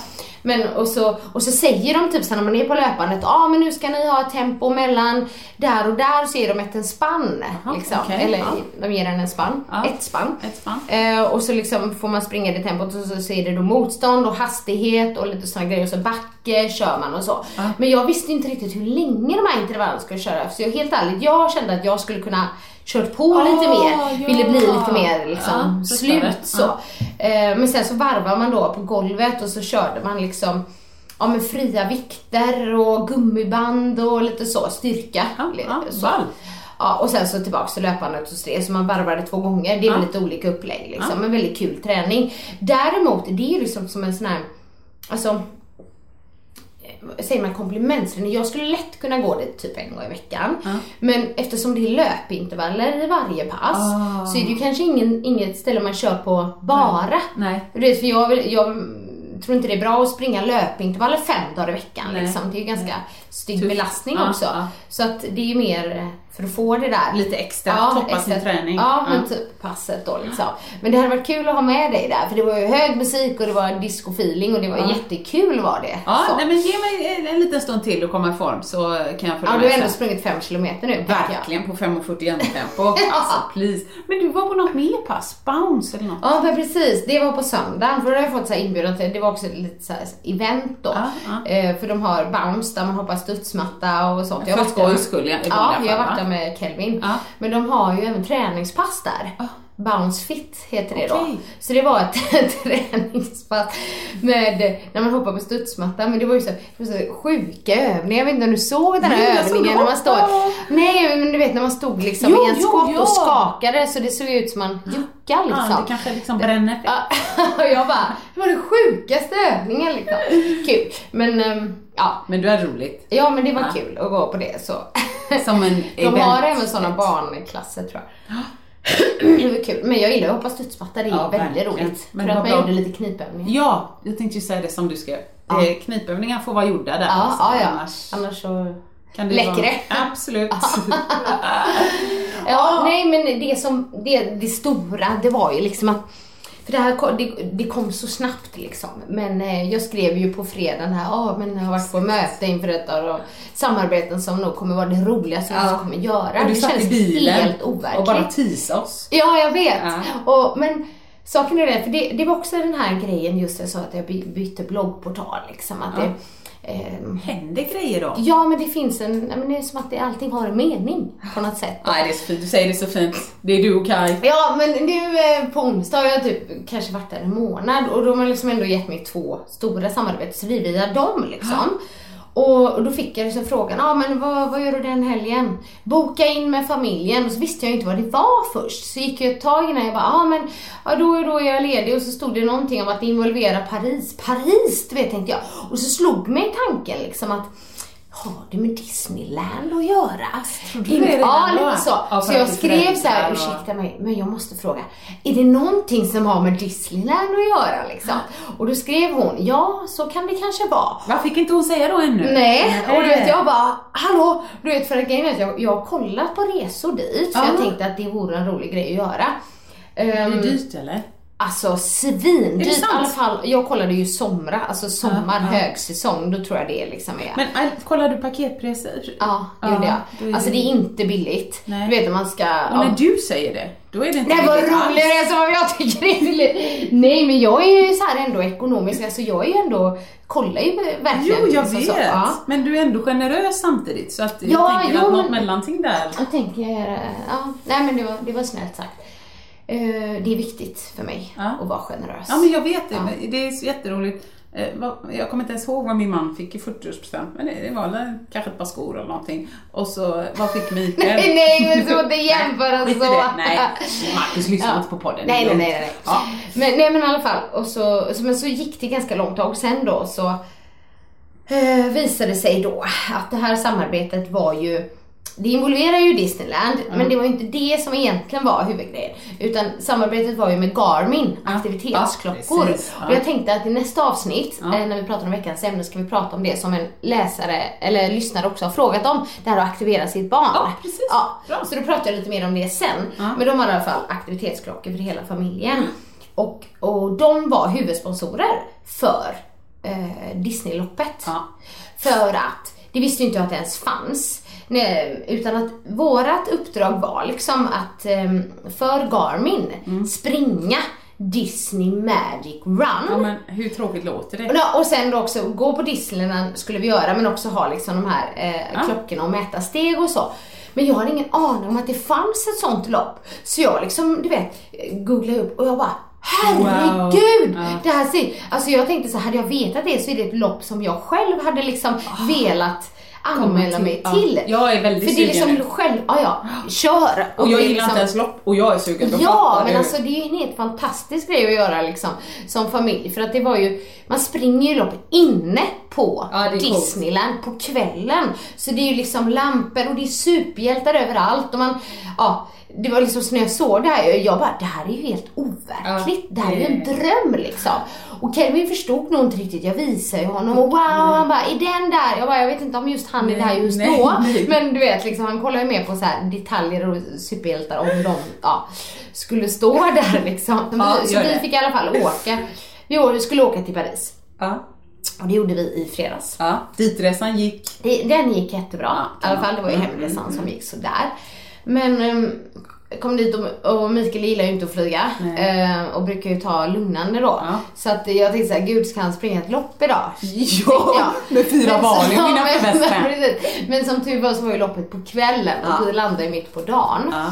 Men och så, och så säger de typ så när man är på löpandet, ja ah, men nu ska ni ha ett tempo mellan där och där så ger de ett en spann. liksom. okej, Eller ja. de ger en en spann. Ja. Ett spann. Ett spann. Eh, och så liksom får man springa det tempot och så, så är det då motstånd och hastighet och lite såna grejer och så backe kör man och så. Men jag visste inte riktigt hur länge de här intervallen skulle köra så jag, helt ärligt, jag kände att jag skulle kunna kört på lite Ah, mer, ville bli lite mer liksom Ja, slut så. Eh, men sen så varvar man då på golvet och så körde man liksom Ja men fria vikter och gummiband och lite så, styrka. Ja, ja, så. Ja, och sen så tillbaks till löpandet och det, så man varvade två gånger. Det är väl lite olika upplägg liksom, men väldigt kul träning. Däremot, det är liksom som en sån här, alltså säger man komplimentträning, jag skulle lätt kunna gå det typ en gång i veckan. Men eftersom det är löpintervaller i varje pass så är det ju kanske ingen, inget ställe man kör på bara. Nej. Du vet, för jag, jag tror inte det är bra att springa löpintervaller fem dagar i veckan. Liksom. Det är ju ganska stygg Tufft. belastning Ja, också. ja. Så att det är ju mer för att få det där. Lite extra, toppa sin träning. Ja, men Ja. typ passet då liksom. Men det hade varit kul att ha med dig där för det var ju hög musik och det var disco-feeling och det var jättekul var det. Ja, Så. nej, men ge mig en, en liten stund till att komma i form så kan jag följa ja, du har med ändå sprungit fem kilometer nu. Verkligen på 5.41 tempo. [LAUGHS] Alltså please. Men du var på något mer pass? Bounce eller något? Ja precis, det var på söndagen för då har jag fått så här inbjudan till, det var också lite så event då. Ja, ja. Eh, för de har bounce där man hoppar studsmatta och sånt. För varit där- skojs skull, ja, jag har varit va? där med Kelvin. Men de har ju även träningspass där. Bounce fit heter det då. Okej. Så det var ett [LAUGHS] träningspass med, när man hoppar på studsmatta, men det var ju så, det var så sjuka övningar. Jag vet inte om du såg den här Nej, övningen när man står, nej men du vet när man stod liksom Jo, i en jo. och skakade så det såg ut som man juckade liksom. Ja, det kanske liksom bränner. [LAUGHS] Och jag bara, det var den sjukaste övningen liksom. Kul. Men ehm, ja, Men du är roligt. ja men det var Ja. kul att gå på det så. Som en [LAUGHS] De event. har även sådana barnklasser tror jag. Det var kul. Men jag gillar att hoppa studsmatta, det är Ja, väldigt verkligen. roligt. Men För det att man bra. gjorde lite knipövningar. Ja, jag tänkte ju säga det som du skrev. Eh, Knipövningar får vara gjorda där. Ja, alltså, ja, ja. Annars Annars så... kan det Läcker vara... det? Absolut. [LAUGHS] Ja, nej men det som, det, det stora, det var ju liksom att för det, här, kom- det, det kom så snabbt liksom. Men eh, jag skrev ju på fredagen här, ja men jag har varit på möte inför detta och samarbeten som nog kommer vara det roligaste jag Ja. kommer göra. Och du det satt känns i bilen helt overkligt. och bara teasa oss. Ja, jag vet. Ja. Och, men saken är det, för det, det var också den här grejen just jag sa att jag by- bytte bloggportal liksom. Att det, ehm, Händer grejer då? ja, men det finns en, men det är som att det, allting har en mening på något sätt. Nej, det är så fint. Du säger det så fint. Det är du och Kaj. Ja, men nu eh, på onsdag har jag typ kanske varit där en månad och de har liksom ändå gett mig två stora är via dem liksom. Och, då fick jag liksom frågan, ja ah, men vad, vad gör du den helgen? Boka in med familjen och så visste jag inte vad det var först. Så gick jag ett tag innan jag bara, ja ah, men ja, då, då är jag ledig och så stod det någonting om att involvera Paris. Paris, du vet tänkte jag. Och så slog mig tanken liksom att har det med Disneyland att göra? Trodde du det redan ja, lite så. Ja, så jag skrev så här, ursäkta mig, men jag måste fråga. Är det någonting som har med Disneyland att göra liksom? Och då skrev hon, ja så kan det kanske vara. Vad fick inte hon säga då ännu? Nej, och du vet jag bara, hallå! Du vet för att är jag, jag har kollat på resor dit Ja. jag tänkte att det vore en rolig grej att göra. Är Um, det dyrt eller? Alltså Är det svindyrt i alla fall. Jag kollade ju somra, alltså sommar, Ja, ja. högsäsong, då tror jag det liksom är. Men äh, kollar du paketpriser? ja, Ja, gjorde jag. är Alltså det- det är inte billigt. Nej. Du vet när man ska... Och när du säger det, då är det inte Nej vad billigt alls. roligare som om jag tycker det är billigt. Nej men jag är ju så här ändå ekonomisk, alltså jag är ju ändå, kollar ju verkligen. Jo, jag liksom vet. Så, ja. Men du är ändå generös samtidigt. Så att jag Ja, tänker jo, att något men- mellanting där. Jag tänker, ja, nej men det var, det var snällt sagt. Eh, det är viktigt för mig Ja. att vara generös. Ja, men jag vet det. Ja. Det är så jätteroligt. Eh, Jag kommer inte ens ihåg vad min man fick i 40-årspresent, men det var kanske ett par skor eller någonting. Och så, vad fick Mikael? Nej, nej men så [LAUGHS] inte jämföra i så. det. Nej, Marcus lyssnar Ja. inte på podden. Nej, nej, nej, nej. Ja. Men, nej men i alla fall, och så, så, men så gick det ganska långt tag. Sen då så eh, visade det sig då att det här samarbetet var ju det involverar ju Disneyland, men det var ju inte det som egentligen var huvudgrejen. Utan samarbetet var ju med Garmin, aktivitetsklockor. Ja, precis. Ja. Och jag tänkte att i nästa avsnitt, eh, när vi pratar om veckans ämne, ska vi prata om det som en läsare, eller lyssnare också har frågat om. Det här att aktivera sitt barn. Ja, precis. Ja, Bra. så då pratar jag lite mer om det sen. Men de har i alla fall aktivitetsklockor för hela familjen. Mm. Och, och de var huvudsponsorer för eh, Disneyloppet. Ja. För att, det visste ju inte jag att det ens fanns. Nej, utan att vårat uppdrag var liksom att eh, för Garmin Mm. springa Disney Magic Run. Ja, men hur tråkigt låter det? Och, då, och sen då också gå på Disneyland skulle vi göra men också ha liksom de här eh, Ja. klockorna och mäta steg och så. Men jag hade ingen aning om att det fanns ett sånt lopp. Så jag liksom, du vet, googlade upp och jag bara Herregud! Wow. Ja. Det här ser, alltså jag tänkte så hade jag vetat det så är det ett lopp som jag själv hade liksom velat anmäla till- mig ja. till. Jag är väldigt För det är sugen liksom nu. själv, ja ja, kör. Och jag det är gillar liksom- inte ens lopp och jag är sugen. Då Ja, men alltså det är ju en helt fantastisk grej att göra liksom som familj. För att det var ju, man springer ju loppet inne på Ja. Disneyland på kvällen. Så det är ju liksom lampor och det är superhjältar överallt och man, ja. Det var liksom så när jag såg det här, jag bara, det här är ju helt overkligt. Ja, det här är ju en dröm liksom. Och Kelvin förstod nog inte riktigt, jag visade ju honom och wow, han bara, är den där? Jag bara, jag vet inte om just han är där just nej, då. nej. Men du vet, liksom, han kollar ju mer på så här detaljer och superhjältar om de ja, skulle stå där liksom. Ja, så vi fick i alla fall åka. Vi skulle åka till Paris. Ja. Och det gjorde vi i fredags. ja. Ditresan gick. Den gick jättebra. I alla fall, det var ju mm, hemresan som gick sådär. Men um, jag kom dit och, och Mikael gillar ju inte att flyga. eh, och brukar ju ta lugnande då. Ja. Så att jag tänkte såhär, gud ska han springa ett lopp idag? [LAUGHS] Ja, med fyra Men- barn [LAUGHS] i mina men- men. [LAUGHS] Men som tur var så var ju loppet på kvällen och Ja. vi landade ju mitt på dagen. Ja.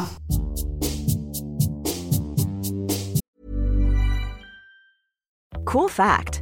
Cool fact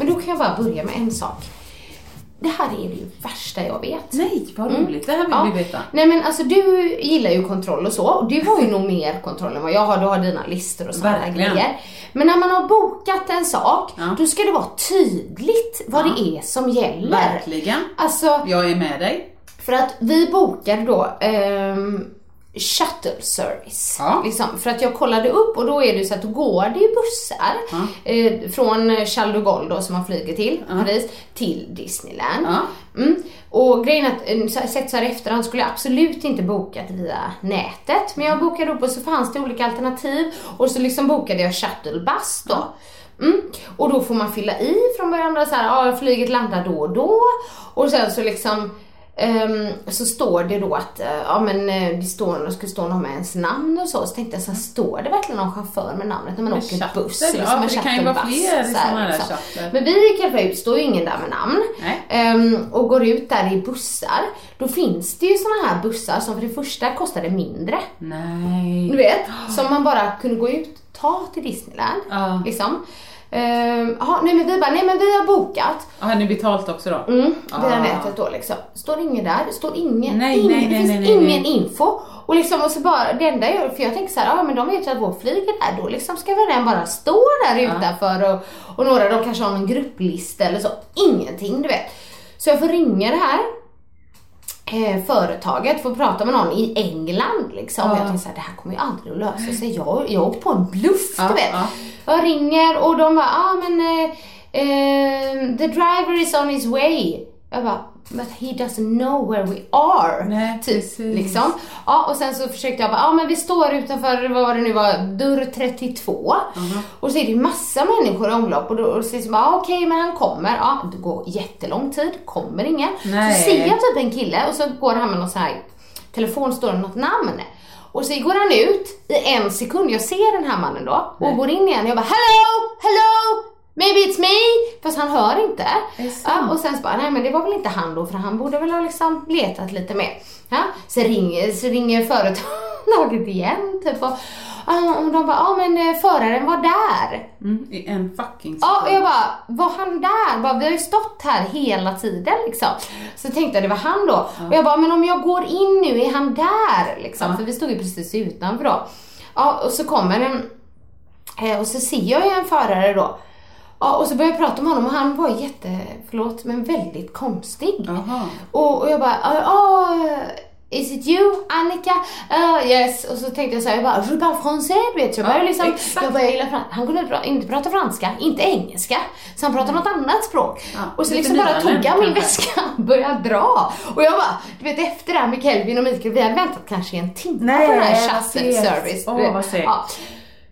Men då kan jag bara börja med en sak. Det här är det värsta jag vet. Nej, vad roligt. Det här vill Mm. Ja. vi veta. Nej men alltså du gillar ju kontroll och så. Och du har ju nog mer kontroll än vad jag har. Du har dina listor och sådana grejer. Men när man har bokat en sak, Ja. då ska det vara tydligt vad det är som gäller. Verkligen. Alltså, Jag är med dig. för att vi bokade då ehm, shuttle service. Ja. Liksom, för att jag kollade upp och då är det så att då går det ju bussar eh, från Charles de Gaulle då som man flyger till Paris till Disneyland. Ja. Mm. Och grejen att eh, sett så här efterhand skulle jag absolut inte bokat via nätet. Men jag bokade upp och så fanns det olika alternativ och så liksom bokade jag shuttlebuss då. Mm. Och då får man fylla i från början så här, ja flyget landar då och då. Och sen så liksom så står det då att, eh, ja men eh, det står, det ska stå någon med ens namn och så. Så tänkte jag så här, står det verkligen någon chaufför med namnet när man Med åker shuttle, buss? ja, eller som en för det kan ju vara fler så här, såna här liksom. shuttle. Men vi gick i alla fall ut, står ju ingen där med namn. Ehm, och går ut där i bussar. Då finns det ju såna här bussar som för det första kostade mindre. Du Nej. vet, [GASPS] som man bara kunde gå ut, ta till Disneyland. Ja. Liksom. Ehm, jaha, nej men vi bara, nej men vi har bokat. Har ni betalt också då? Mm, via Ah. nätet då liksom. Står ingen där, står ingen, Nej, ingen nej, det nej, finns nej, ingen info. Och liksom, och så bara, det enda jag för jag tänker så här, ja men de vet ju att vårt flyg är där, då liksom ska väl den bara stå där utanför och, och några de kanske har någon grupplista eller så. Ingenting, du vet. Så jag får ringa det här eh, företaget, får prata med någon i England liksom. Ja. Jag tänkte så här, det här kommer ju aldrig att lösa sig. Jag, jag har åkt på en bluff, Ja, du vet. ja. Jag ringer och de bara, ah, men eh, eh, the driver is on his way. Jag bara, but he doesn't know where we are. Nej, typ, precis. liksom. Ja, och sen så försökte jag bara, ja men vi står utanför, vad var det nu var, dörr 32. Och så är det ju massa människor i omlopp och då och så är det bara, okej men han kommer. Ja, det går jättelång tid, kommer ingen. Nej. Så ser jag typ en kille och så går han med någon sån här telefon, står det något namn. Och så går han ut i en sekund, jag ser den här mannen då och går in igen. Jag bara hello, hello, maybe it's me. Fast han hör inte. Ja, och sen så bara, nej men det var väl inte han då för han borde väl ha liksom letat lite mer. Ja, så ringer, så ringer företaget igen typ och, ja, och de bara, ja men eh, föraren var där. Mm, i en fucking Ja, och jag bara, var han där? Bara, vi har ju stått här hela tiden liksom. Så tänkte jag det var han då. Och jag bara, men om jag går in nu, är han där? Liksom. Ja. För vi stod ju precis utanför då. Ja, och så kommer en, eh, och så ser jag ju en förare då. Ja, och så började jag prata med honom och han var jätte, förlåt, men väldigt konstig. Och, och jag bara, ja, is it you, Annika? Uh, yes. Och så tänkte jag så här, jag bara, je parle français, vet. Jag Ja, började liksom, exakt. jag fran- Han kunde inte prata franska, inte engelska. Så han pratade något annat språk. Ja, och så liksom bara tog jag min väska och började dra. Och jag bara, du vet efter det här med Kelvin och Mikael, vi hade väntat kanske en timme på den här shuttle service. Åh, vet. vad segt. Ja.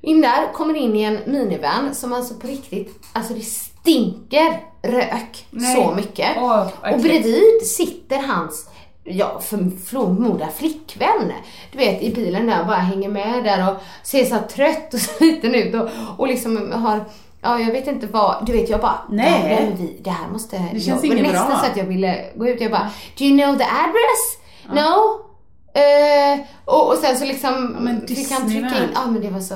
In där, kommer in i en minivan som alltså på riktigt, alltså det stinker rök Nej. så mycket. Åh, vad och bredvid sitter hans, ja för- förmodar flickvän. Du vet i bilen där och bara hänger med där och ser så trött och [LAUGHS] sliten ut och, och liksom har Ja, jag vet inte vad, du vet jag bara, Nej. Det, här, vi, det här måste, Det känns jag, inget men nästan bra. så att jag ville gå ut, jag bara, do you know the address? No? Eh, och, och sen så liksom men fick han trycka in, ja men det var så,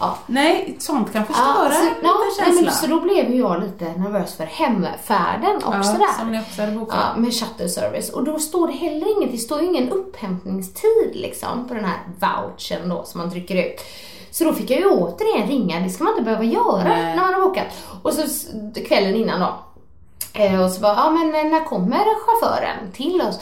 ja. Nej, sånt kan Ja, förstöra så, en ja, nej, men, så då blev jag lite nervös för hemfärden också ja, där. Som ni också hade bokat. Ja, med shuttle service. Och då står det heller inget, det står ju ingen upphämtningstid liksom på den här vouchern då som man trycker ut. Så då fick jag ju återigen ringa, det ska man inte behöva göra Nej. när man har bokat. Och så kvällen innan då. Eh, och så bara, ja men när kommer chauffören till oss?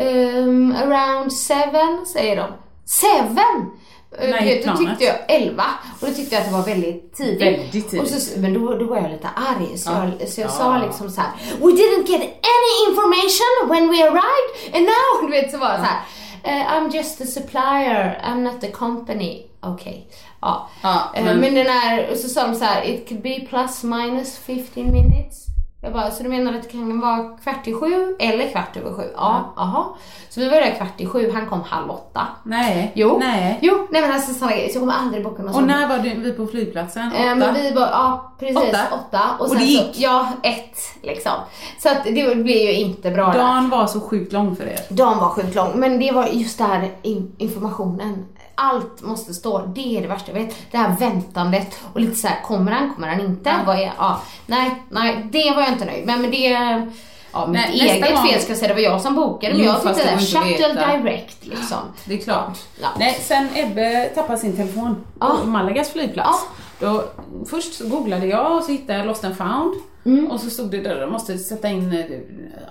Ehm, around seven säger de. Seven! Eh, Nej, då tyckte jag 11 och då tyckte jag att det var väldigt tidigt. Väldigt tidigt. Och så, men då, då var jag lite arg så Ja. jag, så jag Ja. sa liksom så här: We didn't get any information when we arrived and now, [LAUGHS] du vet så var det så här. "Eh, I'm just a supplier, I'm not the company. Okej. Ja. Ja, Eh, men- men den här, och så sa de så här, it could be plus minus 15 minutes. Jag bara, så du menar att det kan vara kvart i sju eller kvart över sju? Ja, aha. Så vi var där kvart i sju, han kom halv åtta. Nej. Jo, Nej. jo, nej men alltså sådana grejer. Så jag kommer aldrig boka någon Och sån. när var du, vi på flygplatsen? Åtta? Eh, men vi var, ja precis, Åtta? åtta. Och, Och sen det gick? Så, ja, ett liksom. Så att det blev ju inte bra där. Dagen var så sjukt lång för er. Dagen var sjukt lång, men det var just det här in- informationen. Allt måste stå, det är det värsta jag vet. Det här väntandet och lite så här, kommer han, kommer han inte? Vad är, ja, nej, nej, det var jag inte nöjd med. Men det, ja, mitt Nej, eget gång- fel ska jag säga, det var jag som bokade. Men Jo, jag tyckte det shuttle direct liksom. Det är klart. Ja. Nej, sen Ebbe tappade sin telefon Ja. på Malagas flygplats. Då, först så googlade jag och så hittade jag Lost and found. Mm. Och så stod det där, måste sätta in, eh,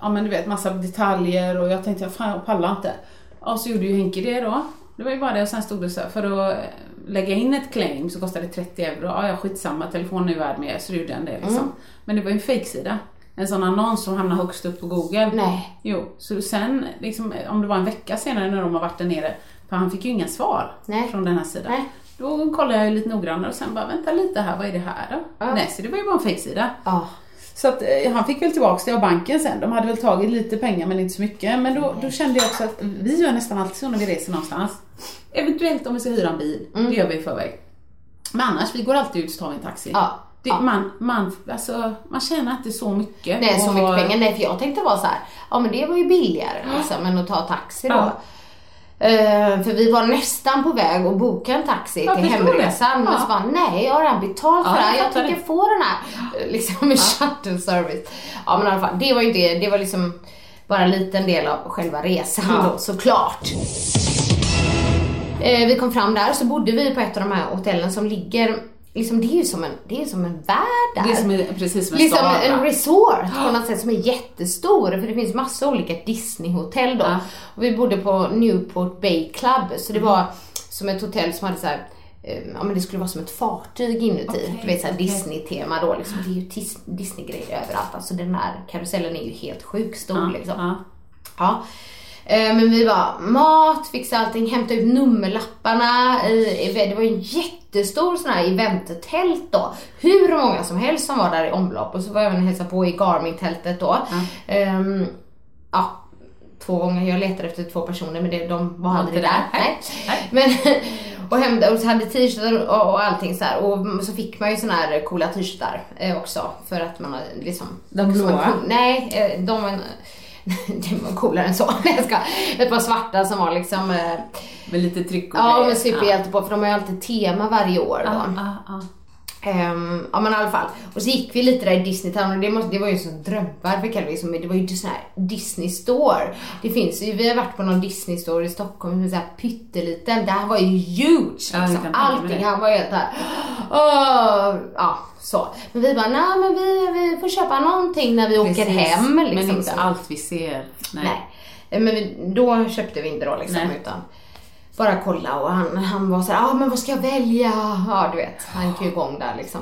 ja men du vet massa detaljer och jag tänkte, fan jag pallar inte. Och så gjorde ju Henke det då. Det var ju bara det och sen stod det så här, för att eh, lägga in ett claim så kostade det 30 euro. Ja, ja skitsamma, telefonen är värd mer så då gjorde den det liksom. Mm. Men det var ju en fejksida. En sån annons som hamnar högst upp på google. Nej. Jo, så sen, liksom, om det var en vecka senare när de har varit där nere, för han fick ju inga svar Nej. från den här sidan. Nej. Då kollade jag ju lite noggrannare och sen bara, vänta lite här, vad är det här då? Ja. Nej, så det var ju bara en fejksida. Ja. Så att eh, han fick väl tillbaka det av banken sen. De hade väl tagit lite pengar men inte så mycket. Men då, då kände jag också att vi gör nästan alltid så när vi reser någonstans. Eventuellt om vi ska hyra en bil, det gör vi i förväg. Men annars, vi går alltid ut så tar en taxi. Ja. Det, Ja. Man, man, alltså, man tjänar inte så mycket. Nej, så Och- mycket pengar. Nej, för jag tänkte vara så här, ja men det var ju billigare liksom, än att ta taxi då. Ja. Eh, för vi var nästan på väg att boka en taxi Jag till hemresan. Men så bara, nej jag har redan betalt för Ja, det här. jag tänker få den här eh, liksom, shuttle service. Ja men i alla fall, det var ju det. Det var liksom bara en liten del av själva resan Ja. då såklart. Eh, vi kom fram där så bodde vi på ett av de här hotellen som ligger, liksom det är ju som en, det är som en värld där. Det är som, en- precis som en Liksom stad. en resort på något sätt som är jättestor för det finns massa olika Disney-hotell då. Ja. Och vi bodde på Newport Bay Club så Mm. det var som ett hotell som hade så här, eh, ja men det skulle vara som ett fartyg inuti. Okej, du vet såhär okej. Disney-tema då liksom. Det är ju Disney-grejer överallt. Alltså den här karusellen är ju helt sjukt stor Ja, liksom. ja. Ja. Eh, Men vi var mat, fixa allting, hämta ut nummerlapparna. i- Det var en jättestor sån här eventtält då. Hur många som helst som var där i omlopp. Och så var jag även och hälsade på i Garmin-tältet då. Ehm, ja, två gånger. Jag letade efter två personer men det, de var aldrig där. där. Nej. Nej. Men, [LAUGHS] och, hämta, och så hade t-shirtar och, och allting så här. Och så fick man ju såna här coola t-shirtar eh, också. För att man liksom... De blåa? Nej, eh, de var, [LAUGHS] det var coolare än så. [LAUGHS] Jag ska. Ett par svarta som var liksom... eh, Med lite tryck och Ja, med superhjälte på för de har ju alltid tema varje år då. Ja, ja, ja. Ehm, ja men i alla fall. Och så gick vi lite där i Disney Town och det, måste, det var ju en sån drömvärld för. Som, det var ju sån här Disney Store. Det finns ju, vi har varit på någon Disney Store i Stockholm som är så här pytteliten. Det här var ju huge. Ja, Liksom. mig Allting här var ju helt. Åh, ja, så. Men vi bara, nej men vi, vi får köpa någonting när vi åker Precis. hem. Liksom, Men inte så. allt vi ser. Nej. Nej. Men vi, då köpte vi inte då liksom Nej. utan bara kolla och han, han var så här, ah, men vad ska jag välja? Ja du vet, han gick ju igång där liksom.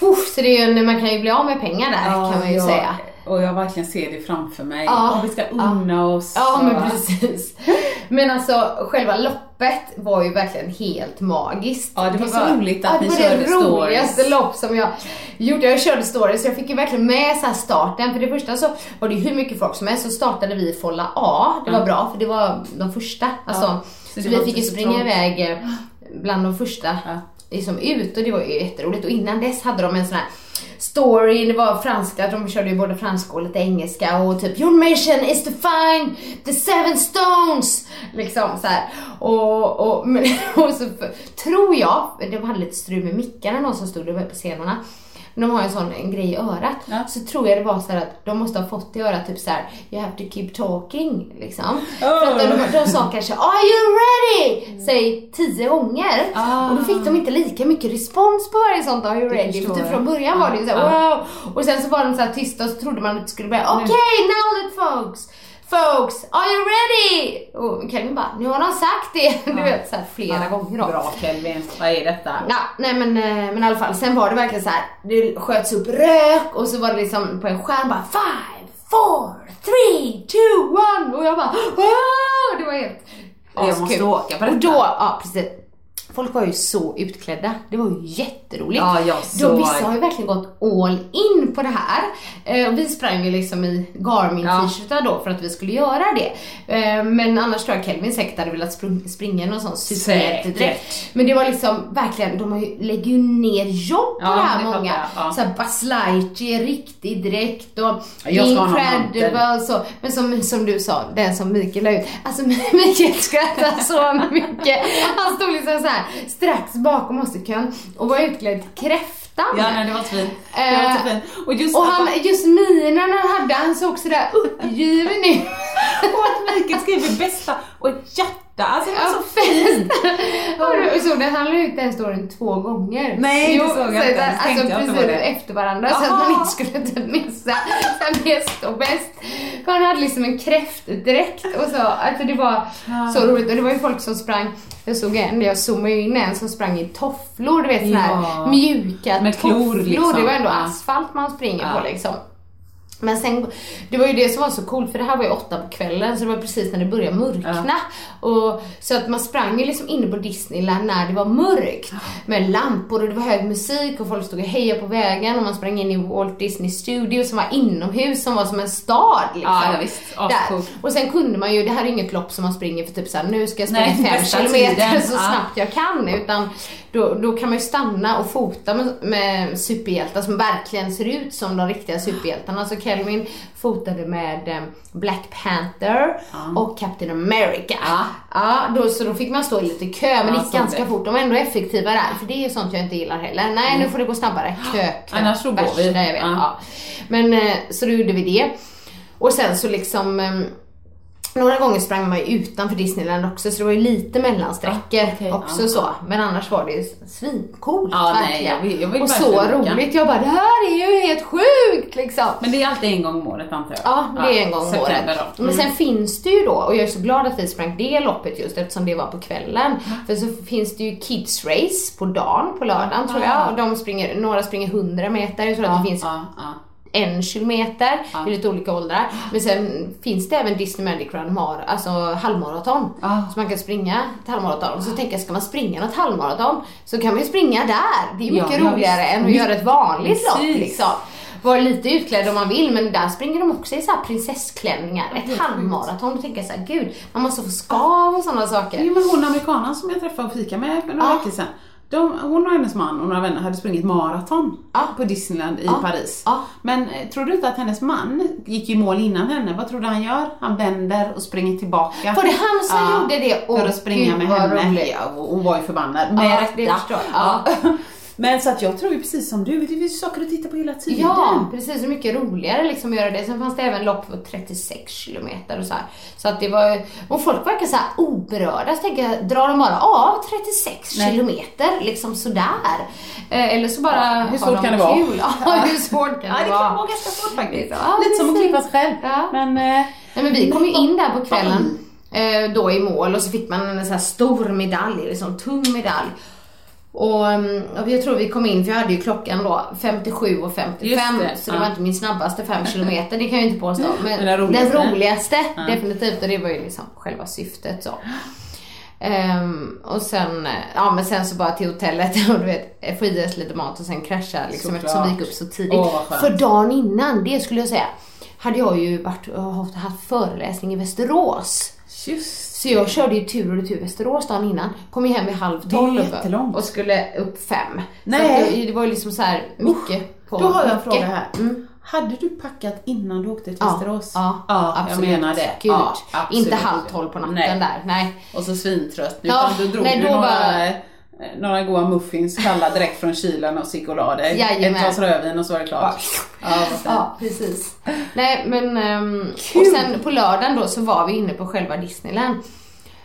Uff, så det är ju, man kan ju bli av med pengar där kan man ju jag, säga. Och jag verkligen ser det framför mig. Ja, och vi ska unna oss. Ja men precis. Men alltså själva loppet var ju verkligen helt magiskt. Ja, det var så roligt att ja, ni det körde var det roligaste stories. lopp som jag gjorde. Jag körde stories så jag fick ju verkligen med så starten. För det första så var det ju hur mycket folk som helst så startade vi i Folla A. Det var Ja. bra för det var de första. Alltså, Så så vi fick ju så springa trångt. iväg eh, bland de första Ja. liksom ut och det var ju jätteroligt. Och innan dess hade de en sån här story, det var franska, de körde ju både franska och lite engelska och typ Your mission is to find the seven stones! Liksom så här. Och, och, [LAUGHS] och så tror jag, de hade lite strul med mickarna någon som stod där på scenerna. De har en sån en grej i örat. Ja. Så tror jag det var så att de måste ha fått i örat typ så här: You have to keep talking liksom. För att de, de, de sa kanske Are you ready? Säg tio gånger. Ah. Och då fick de inte lika mycket respons på varje sånt Are you ready? För typ från början var det ju så här, Ja. wow. Och sen så var de så här tysta och så trodde man att det skulle börja Okej now let folks. Folks, are you ready? Och Kelvin bara, nu har de sagt det. [LAUGHS] Du vet så här flera Ja, gånger då. Bra Kelvin, vad är detta? Ja, nej men, eh, men i alla fall, sen var det verkligen så här. det sköts upp rök och så var det liksom på en skärm bara five, four, three, two, one och jag bara wow, det var helt Jag måste åka på Och detta. då, ja precis. Folk var ju så utklädda. Det var ju jätteroligt. Ja, jag De, såg. vissa har ju verkligen gått all in på det här. Eh, vi sprang ju liksom i Garmin Ja. t-shirtar då för att vi skulle göra det. Eh, men annars tror jag Kelvin säkert hade velat spring, springa i någon sån superhjältedräkt. Men det var liksom verkligen, de har ju, lägger ju ner jobb på Ja, det här det många. jag, ja. Såhär Buzz Lightyear, riktig dräkt och Incredible så. Men som, som du sa, den som Mikael la ut. Alltså [LAUGHS] Mikael skrattade så mycket. Han stod liksom så här strax bakom oss i kön och var utklädd till kräftan. Ja, nej, det var så fint. Det var så Eh, fint. Och just Och han, just minen han hade, han såg sådär uppgiven ut. [LAUGHS] Och att Mikael skriver bästa och ett hjärta. Alltså det var [LAUGHS] så fint. Har du såg det? Han la ut den storyn två gånger. Nej, det såg jag så inte. Alltså jag inte precis det. efter varandra så att man Aha. inte skulle inte missa så här, bäst och bäst. För han hade liksom en kräftdräkt och så. Alltså det var så roligt. Och det var ju folk som sprang, jag såg en, jag zoomade ju in en som sprang i tofflor, du vet här Ja. mjuka Med klor, tofflor. liksom. Det var ändå asfalt man springer Ja. på liksom. Men sen, det var ju det som var så coolt för det här var ju åtta på kvällen så det var precis när det började mörkna. Och, så att man sprang ju liksom inne på Disneyland när det var mörkt. Med lampor och det var hög musik och folk stod och hejade på vägen och man sprang in i Walt Disney Studio som var inomhus som var som en stad liksom. Ja, ja, visst. Där. Ascoolt. Och sen kunde man ju, det här är inget lopp som man springer för typ såhär, nu ska jag springa Nej, fem kilometer tiden. så Ja. snabbt jag kan utan då, då kan man ju stanna och fota med, med superhjältar som verkligen ser ut som de riktiga superhjältarna. Så Kelvin fotade med eh, Black Panther och Captain America. Ja. då, så då fick man stå i lite kö, men det gick ganska det. fort. De var ändå effektiva där, för det är sånt jag inte gillar heller. Nej, nu får det gå snabbare. Kö, kö. Annars så går vi. jag vet. Ja. Ja. Men eh, så då gjorde vi det. Och sen så liksom ehm, några gånger sprang man ju utanför Disneyland också så det var ju lite mellansträckor Ja, okej, också ja, så. Men annars var det ju svincoolt nej, verkligen. jag vill- jag vill och så roligt. Jag bara, det här är ju helt sjukt liksom. Men det är alltid en gång om året antar jag? Ja, det är en gång om året. Då. Men Mm. sen finns det ju då, och jag är så glad att vi sprang det loppet just eftersom det var på kvällen. Mm. För så finns det ju Kids Race på dagen, på lördagen tror jag. Och de springer, några springer 100 meter, jag tror att det finns. En kilometer i lite olika åldrar. Men sen finns det även Disney Magic Run Mar, alltså halvmaraton. Ja. Så man kan springa ett halvmaraton. Så tänker jag, ska man springa något halvmaraton så kan man ju springa där. Det är Ja, mycket ja, roligare än att göra ett vanligt lopp liksom. Var lite utklädd om man vill men där springer de också i så prinsessklänningar. Ett halvmaraton. Då tänker jag så här, gud, man måste få skav och sådana saker. Jo men hon amerikanen som jag träffade och fika med för några Ja. veckor sedan. De, hon och hennes man och några vänner hade sprungit maraton Ja. på Disneyland i Ja. Paris. Ja. Men eh, tror du inte att hennes man gick i mål innan henne? Vad tror du han gör? Han vänder och springer tillbaka. Var det han som gjorde det? för Åh, att springa med henne. Ja, hon var ju förbannad. Med rätta. Det. Ja. Men så att jag tror ju precis som du, det finns saker att titta på hela tiden. Ja, precis. Så mycket roligare liksom att göra det. Sen fanns det även lopp på 36 kilometer och så här. Så att det var och folk verkar så här oberörda. Så tänker jag, drar de bara av 36 Nej. kilometer liksom sådär? Eh, eller så bara hur har svårt de kan det vara? [LAUGHS] Ja, hur svårt kan Ja, det det vara? kan vara ganska svårt faktiskt. Ja, Lite som att klippa sig själv. Ja. Men, eh, Nej, men vi kom ju in där på kvällen eh, då i mål och så fick man en så stor medalj, liksom tung medalj. Och, mm, och jag tror vi kom in, för jag hade ju klockan då 57 och 55 Just det, så det ja. var inte min snabbaste 5 kilometer, det kan jag ju inte påstå. [LAUGHS] Men, den roligaste. den roligaste definitivt och det var ju liksom själva syftet så. Ehm, och sen, ja men sen så bara till hotellet [LAUGHS] och du vet, få i oss lite mat och sen krascha liksom Såklart. eftersom vi gick upp så tidigt. Skönt. För dagen innan, det skulle jag säga, hade jag ju varit haft föreläsning i Västerås. just Så jag körde ju tur och retur Västerås dagen innan. Kom ju hem vid halv tolv och skulle upp fem. Nej. Så det, det var ju liksom så här mycket på Då har jag en fråga här. Hade du packat innan du åkte till Ja, Västerås? ja, ja absolut. jag menar det. Gud. Ja, absolut. Inte halv tolv på natten Nej. där. Nej. Och så svintrött. Ja, Utan du drog nej, då några, bara- några goda muffins kalla direkt från kylen och gick och la. Jajamän. Ett glas rödvin och så var det klart. Ja, fint. Ja, precis. Nej, men... ehm, och sen på lördagen då så var vi inne på själva Disneyland.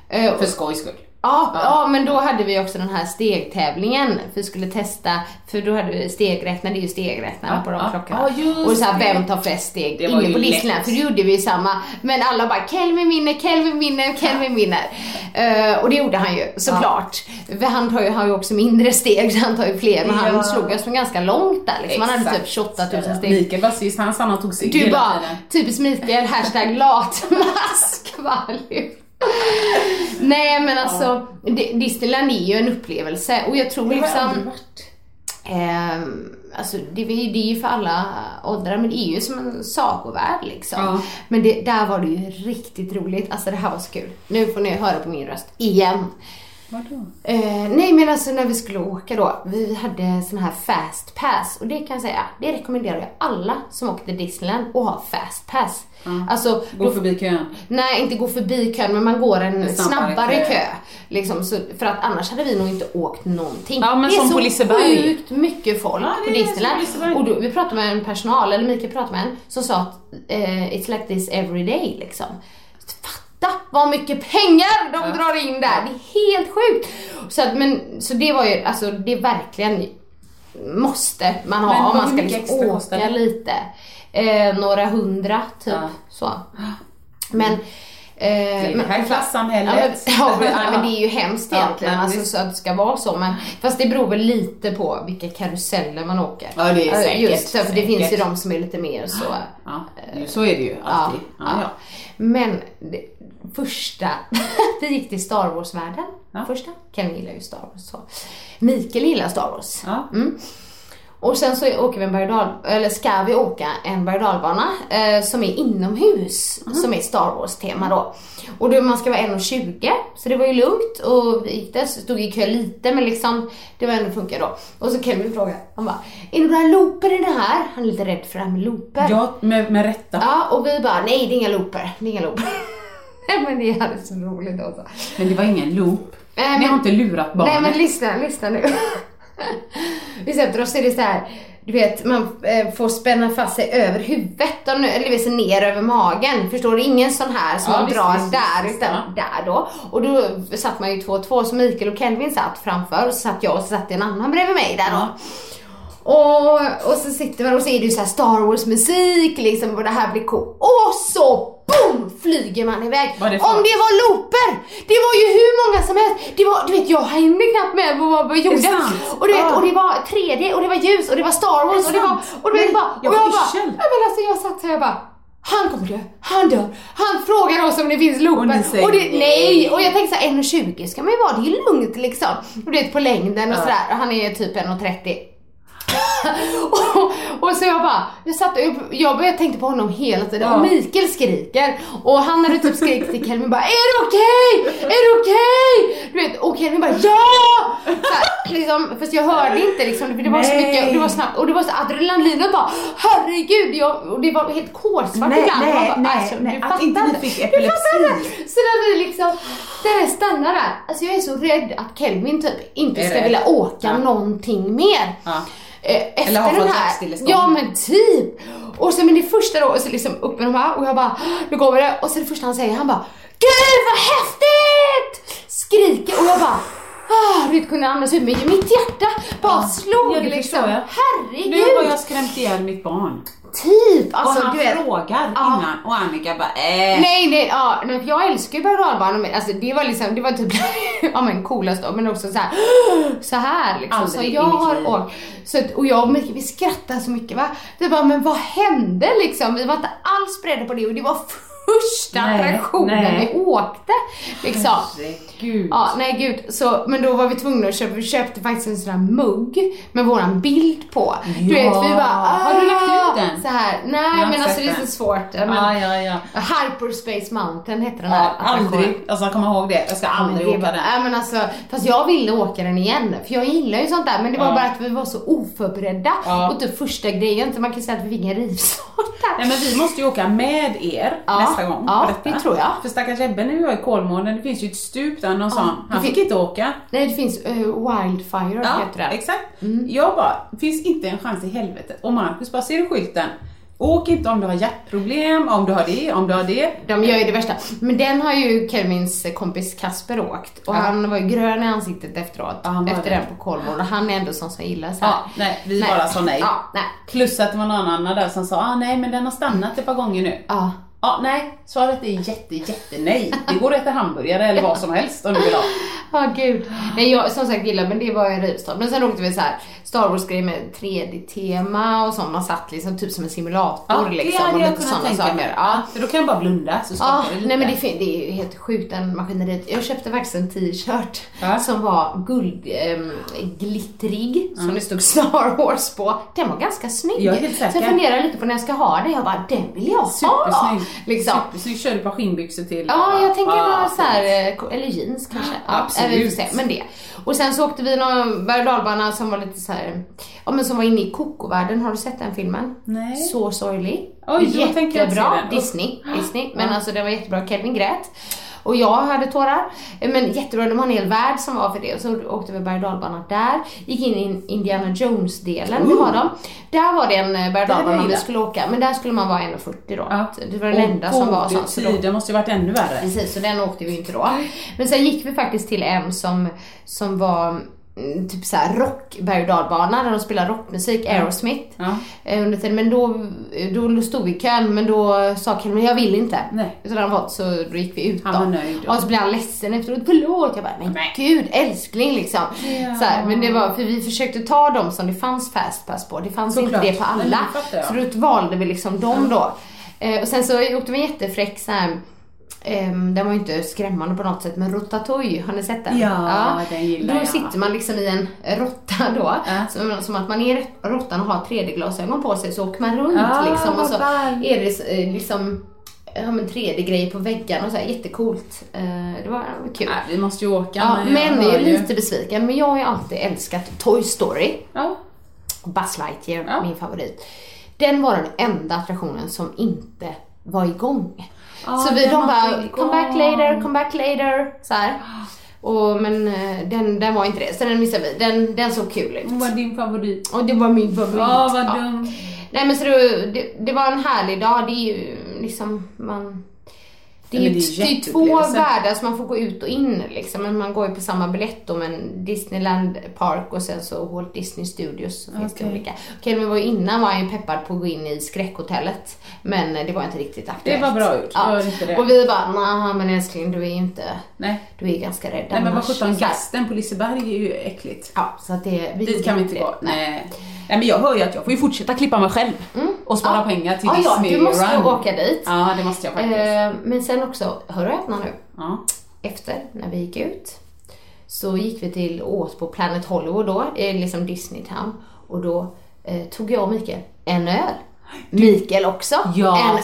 Eh, För skojs skull. Ja, ja, men då hade vi också den här stegtävlingen. För vi skulle testa, för då hade vi stegräknare, det är ju stegräknare Ja, på de ja, klockorna. ja, och så här, vem tar flest steg inne på. Disneyland? För det gjorde vi ju samma. Men alla bara, Kelvin vinner, Kelvin vinner, Kelvin vinner. Eh, och det gjorde han ju såklart. För Han tar ju, har ju också mindre steg, så han tar ju fler. Men han slog oss från ganska långt där liksom. Han hade typ 28 000 steg. Mikael var sist, han och tog sig Du bara, typiskt Mikael, hashtag latmask. [LAUGHS] Nej men alltså, Di- Disneyland är ju en upplevelse och jag tror Det har jag liksom... varit. Ehm, alltså det, är- det är ju för alla åldrar men det är ju som en sagovärld liksom. Ja. Men det, där var det ju riktigt roligt. Alltså det här var så kul. Nu får ni höra på min röst igen. Vadå? Eh, nej men alltså när vi skulle åka då, vi hade sån här fast pass och det kan jag säga, det rekommenderar jag alla som åker till Disneyland att ha fast pass. Alltså, Gå då- förbi kön. Nej, inte gå förbi kön, men man går en snabbare, snabbare kö. kö. Liksom, så, för att annars hade vi nog inte åkt någonting. Ja, men det är som så på Liseberg. sjukt mycket folk Ja, på Disneyland. på. Och då, vi pratade med en personal, eller Mikael pratade med en, som sa att eh, it's like this every day liksom. Fatta vad mycket pengar de drar in där! Det är helt sjukt! Så, att, men, så det var ju, alltså det är verkligen måste man ha om man ska liksom åka kostar lite. Eh, några hundra typ. Ja. Så. Men... Eh, det här klassamhället. Ja, men, ja, men, det är ju [LAUGHS] hemskt Ja, egentligen men alltså, så att det ska vara så. Men, fast det beror väl lite på vilka karuseller man åker. Ja, det är Eh, säkert, Just för det finns ju säkert. de som är lite mer så. Ja, så är det ju alltid. Ja, ja. Men det, första, [LAUGHS] vi gick till Star Wars-världen. Ja. Första. Kevin gillar ju Star Wars. Så. Mikael gillar Star Wars. Ja. Mm. Och sen så åker vi en berg eller ska vi åka en berg eh, som är inomhus, som är Star Wars-tema då. Och då, man ska vara 1,20 så det var ju lugnt och vi gick där, så stod i kö lite men liksom det var ändå funkar då. Och så Kevin frågade, han bara, är det några looper i det här? Han är lite rädd för det här med looper. Ja, med, med rätta. Ja, och vi bara, nej det är inga looper, det är inga looper. [LAUGHS] Men det hade så roligt då så. Men det var ingen loop. Nej, Ni har inte lurat barnet. Nej men lyssna, lyssna nu. [LAUGHS] vi sätter oss så är det så här, du vet man eh, får spänna fast sig över huvudet och eller vill säga ner över magen. Förstår du? Ingen sån här som Ja, man visst, drar visst, där visst, utan ja. där då. Och då satt man ju två och två så Mikael och Kelvin satt framför och så satt jag och så satt en annan bredvid mig där då. Och, och så sitter man och så är det ju så här Star Wars musik liksom och det här blir coolt. Och så BOOM! Flyger man iväg. Det Om det var looper! Det var ju hur många som helst. Det var, du vet jag hängde knappt med på vad vi gjorde. sant? Och, du vet, Ja. och det var 3D och det var ljus och det var Star Wars och det var... Och du vet bara... jag och får jag bara... Ja, men alltså jag satt här och bara... Han kommer dö, han dör. Han frågar oss om det finns looper. Och och det, nej. Och jag tänkte såhär 1,20 ska man ju vara, det är ju lugnt liksom. Och du vet på längden och sådär. Och Han är typ 1,30. Och, och så jag bara, jag satt och jag började tänkte på honom hela tiden Ja. och Mikael skriker och han hade typ skrikit till Kelvin bara Är det okej? Är det okej? Du vet och Kelvin bara Ja! Så här, liksom, fast jag hörde inte liksom det var så Nej. mycket och det var snabbt och det var så adrenalinet bara Herregud jag, och det var helt kolsvart Nej, ibland. nej, bara, nej, alltså, nej, du att inte ni fick epilepsi. Så när vi liksom, det stannar där, alltså jag är så rädd att Kelvin typ inte ska vilja åka Ja. någonting mer. Ja. Eh, Efter Eller har den här. Ja men typ. Och så men det första då, och så liksom upp med de här och jag bara, nu kommer det. Och så det första han säger, han bara, Gud vad häftigt! Skriker och jag bara, ah, du vet kunde andas ut men mitt hjärta bara slog Ja, det liksom. Herregud. Nu har jag skrämt ihjäl mitt barn. Typ, alltså och han du vet. frågar Ja. innan och Annika bara äh. Nej, nej, ja, nej, jag älskar ju berg alltså det var liksom, det var typ, [LAUGHS] ja men coolast men också så här, [GASPS] så här liksom. Aldrig så jag har åkt, så och jag och Micke, vi skrattade så mycket va. Vi bara, men vad hände liksom? Vi var inte alls beredda på det och det var första Nej, attraktionen nej. vi åkte. Liksom. Herregud. Ja, nej gud. Så, men då var vi tvungna att köpa, vi köpte faktiskt en sån här mugg med våran bild på. Du vet, vi bara, Har du lagt ut "Ah", den? Så här, nej men alltså det är så svårt. Ja, men, Ja, ja, ja. Hyperspace Mountain heter den här Ja, aldrig, alltså kom ihåg det. Jag ska aldrig det åka den. Nej men alltså, fast jag ville åka den igen för jag gillar ju sånt där men det var Ja. bara att vi var så oförberedda Ja. och typ första grejen så man kan säga att vi fick en rivstart där. Nej men vi måste ju åka med er Ja. Nästa gång Ja, detta. det tror jag. För stackars Ebbe nu är i Kolmården, det finns ju ett stup där någon sån. Han fick inte åka. Nej det finns uh, Wildfire Ja, heter det. exakt. Mm. Jag bara, finns inte en chans i helvete. Och Marcus bara, ser du skylten? Åk inte om du har hjärtproblem, om du har det, om du har det. De gör ju det värsta. Men den har ju Kevins kompis Kasper åkt och Ja. han var ju grön i ansiktet efteråt. Ja, var efter den på Kolmården och han är ändå sån som gillar så här. Ja, nej, vi bara sa nej. Ja, nej. Plus att det var någon annan där som sa, ah, nej men den har stannat ett par gånger nu. Ja. Ja, nej, svaret är jätte, jätte nej. Det går att äta hamburgare eller vad som helst om du vill ha. [LAUGHS] Ja gud. Nej jag som sagt gillar men det var en rivstart. Men sen åkte vi så här Star Wars grejer med 3D-tema och sånt. Man satt liksom typ som en simulator Ja, det liksom. hade och jag lite kunnat tänka saker. mig. Ja. Ja, för då kan jag bara blunda så Ja, skakar det lite. nej men det, det är ju helt sjukt den maskineriet. Jag köpte faktiskt en t-shirt Ja. som var guldglittrig, som det stod Star Wars på. Den var ganska snygg. Jag är helt Så jag säker. funderar lite på när jag ska ha den. Jag bara, den vill jag ha. Supersnygg. Liksom. Supersnygg. Kör du ett par skinnbyxor till? Ja, jag tänker Ja, fint. så här, eh, eller jeans kanske. Ja, Absolut. men det. Och sen så åkte vi någon berg och som var lite så här, ja men som var inne i Coco-världen. Har du sett den filmen? Nej. Så sorglig. Oj, Jättebra. Disney. Disney. Men alltså den var jättebra. Kelvin grät. Och jag hade tårar. Men jättebra, de har en hel värld som var för det. Och så åkte vi berg och där. Gick in i Indiana Jones-delen, det var de. Där var det en eh, berg och dalbana vi skulle åka. Men där skulle man vara 1,40 då. Ja. Det var den enda som var sån. Så då Det måste ju varit ännu värre. Precis, så den åkte vi inte då. Men sen gick vi faktiskt till en som, som var mm, typ såhär rock berg och dalbana där de spelar rockmusik, Aerosmith. Ja. Eh, Under tiden. Men då, då stod vi i kön men då sa Ken, men jag vill inte. Nej. Den var, så då gick vi ut Han då. var nöjd då. Och så blev han ledsen efteråt, förlåt. Jag bara, men Nej. gud älskling liksom. Ja. Så här, men det var, för vi försökte ta dem som det fanns fastpass på. Det fanns Såklart. inte det på alla. jag. så då valde vi liksom dem då. Eh, och sen så åkte vi en jättefräck så här, ehm, den var ju inte skrämmande på något sätt, men Rotatouille, har ni sett den? Ja, den gillar Då jag. sitter man liksom i en råtta då, Ja. som, som att man är råttan och har 3D-glasögon på sig, så åker man runt Ja, liksom och så ball. är det eh, liksom ja, men 3D-grejer på väggarna och så här, jättecoolt. Eh, det var kul. Nej, vi måste ju åka. Ja, men jag är ju- lite besviken. Men jag har ju alltid älskat Toy Story. Ja. Buzz Lightyear, Ja. min favorit. Den var den enda attraktionen som inte var igång. Ja, så vi, de bara, come back igång." later, come back later. Så här. [GASPS] Och, men eh, den, den var inte det, så den missade vi. Den, den såg kul ut. Vad var din favorit? Och det var min favorit. Ja, vad Ja. dumt. Nej men så det, det, det var en härlig dag. Det är ju liksom, man... Det är Ja, ju det är det två världar som man får gå ut och in liksom. Men man går ju på samma biljett då, men Disneyland Park och sen så Walt Disney Studios. Så finns det Okej. olika. Okej, men var ju innan var jag ju peppad på att gå in i skräckhotellet. Men det var inte riktigt aktuellt. Det var bra gjort. Inte det. Och vi bara, nej men älskling du är ju inte, Nej. du är ganska rädd Nej men vad annars." sjutton, gasten på Liseberg är ju äckligt. Ja, så att det... Dit kan vi inte gå. Nej. Nej men jag hör ju att jag får ju fortsätta klippa mig själv. Och spara Ja. pengar till Ja, ja, Disney du måste Run. åka dit. Ja det måste jag faktiskt. Eh, men sen också, hör och häpna nu. Ja. Efter, när vi gick ut, så gick vi till på Planet Hollywood då, liksom Disney Town. Och då eh, tog jag och Mikael en öl. Mikael också, Jag en öl.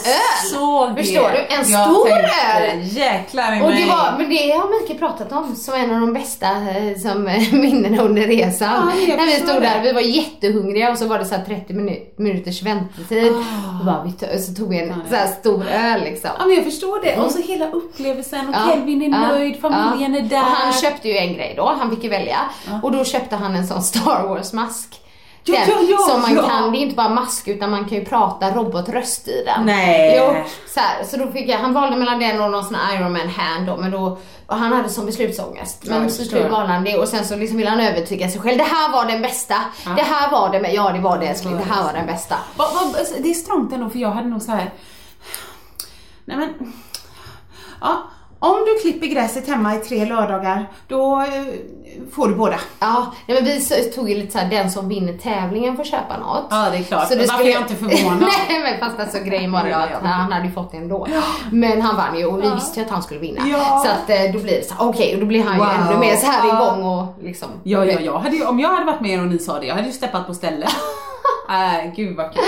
såg det. Förstår du? En Jag stor tänkte, öl. Jäklar i Och det, var, men det har Mikael pratat om som en av de bästa eh, som, eh, [LAUGHS] minnena under resan. Ja, När vi stod det. där, vi var jättehungriga och så var det så här 30 minu- minuters väntetid. Ah. Och bara, så tog vi en så här stor öl liksom. Ja men jag förstår det. Och så hela upplevelsen och Ja, Kelvin är ja, nöjd, familjen ja. är där. Och han köpte ju en grej då, han fick ju välja. Och då köpte han en sån Star Wars-mask. Ja, Den, ja, ja, som man kan, det är inte bara mask utan man kan ju prata robotröst i den. Nej. Jo, så, här, så då fick jag, han valde mellan den och någon sån här Iron Man hand då, men då, han hade som beslutsångest. Men så slut valde han det och sen så liksom ville han övertyga sig själv. Det här var den bästa. Det här var det, ja det var det älskling, det här var den bästa. Alltså, det är strångt ändå för jag hade nog så här. Nej men. Ja, om du klipper gräset hemma i tre lördagar, då eh, får du båda. Ja, nej, men vi tog ju lite såhär, den som vinner tävlingen får köpa något. Ja, det är klart. Så det Varför är jag inte förvånad? [LAUGHS] Nej men fast alltså grejen var Ja, att ja. han hade ju fått det ändå. Men han vann ju och vi visste ju att han skulle vinna. Ja. Så att eh, då blir det så här, okej och då blir han Wow. ju ännu mer så här Ja. igång och liksom. Ja, ja, jag hade, ju- om jag hade varit med er och ni sa det, jag hade ju steppat på stället. [LAUGHS] äh, gud vad kul.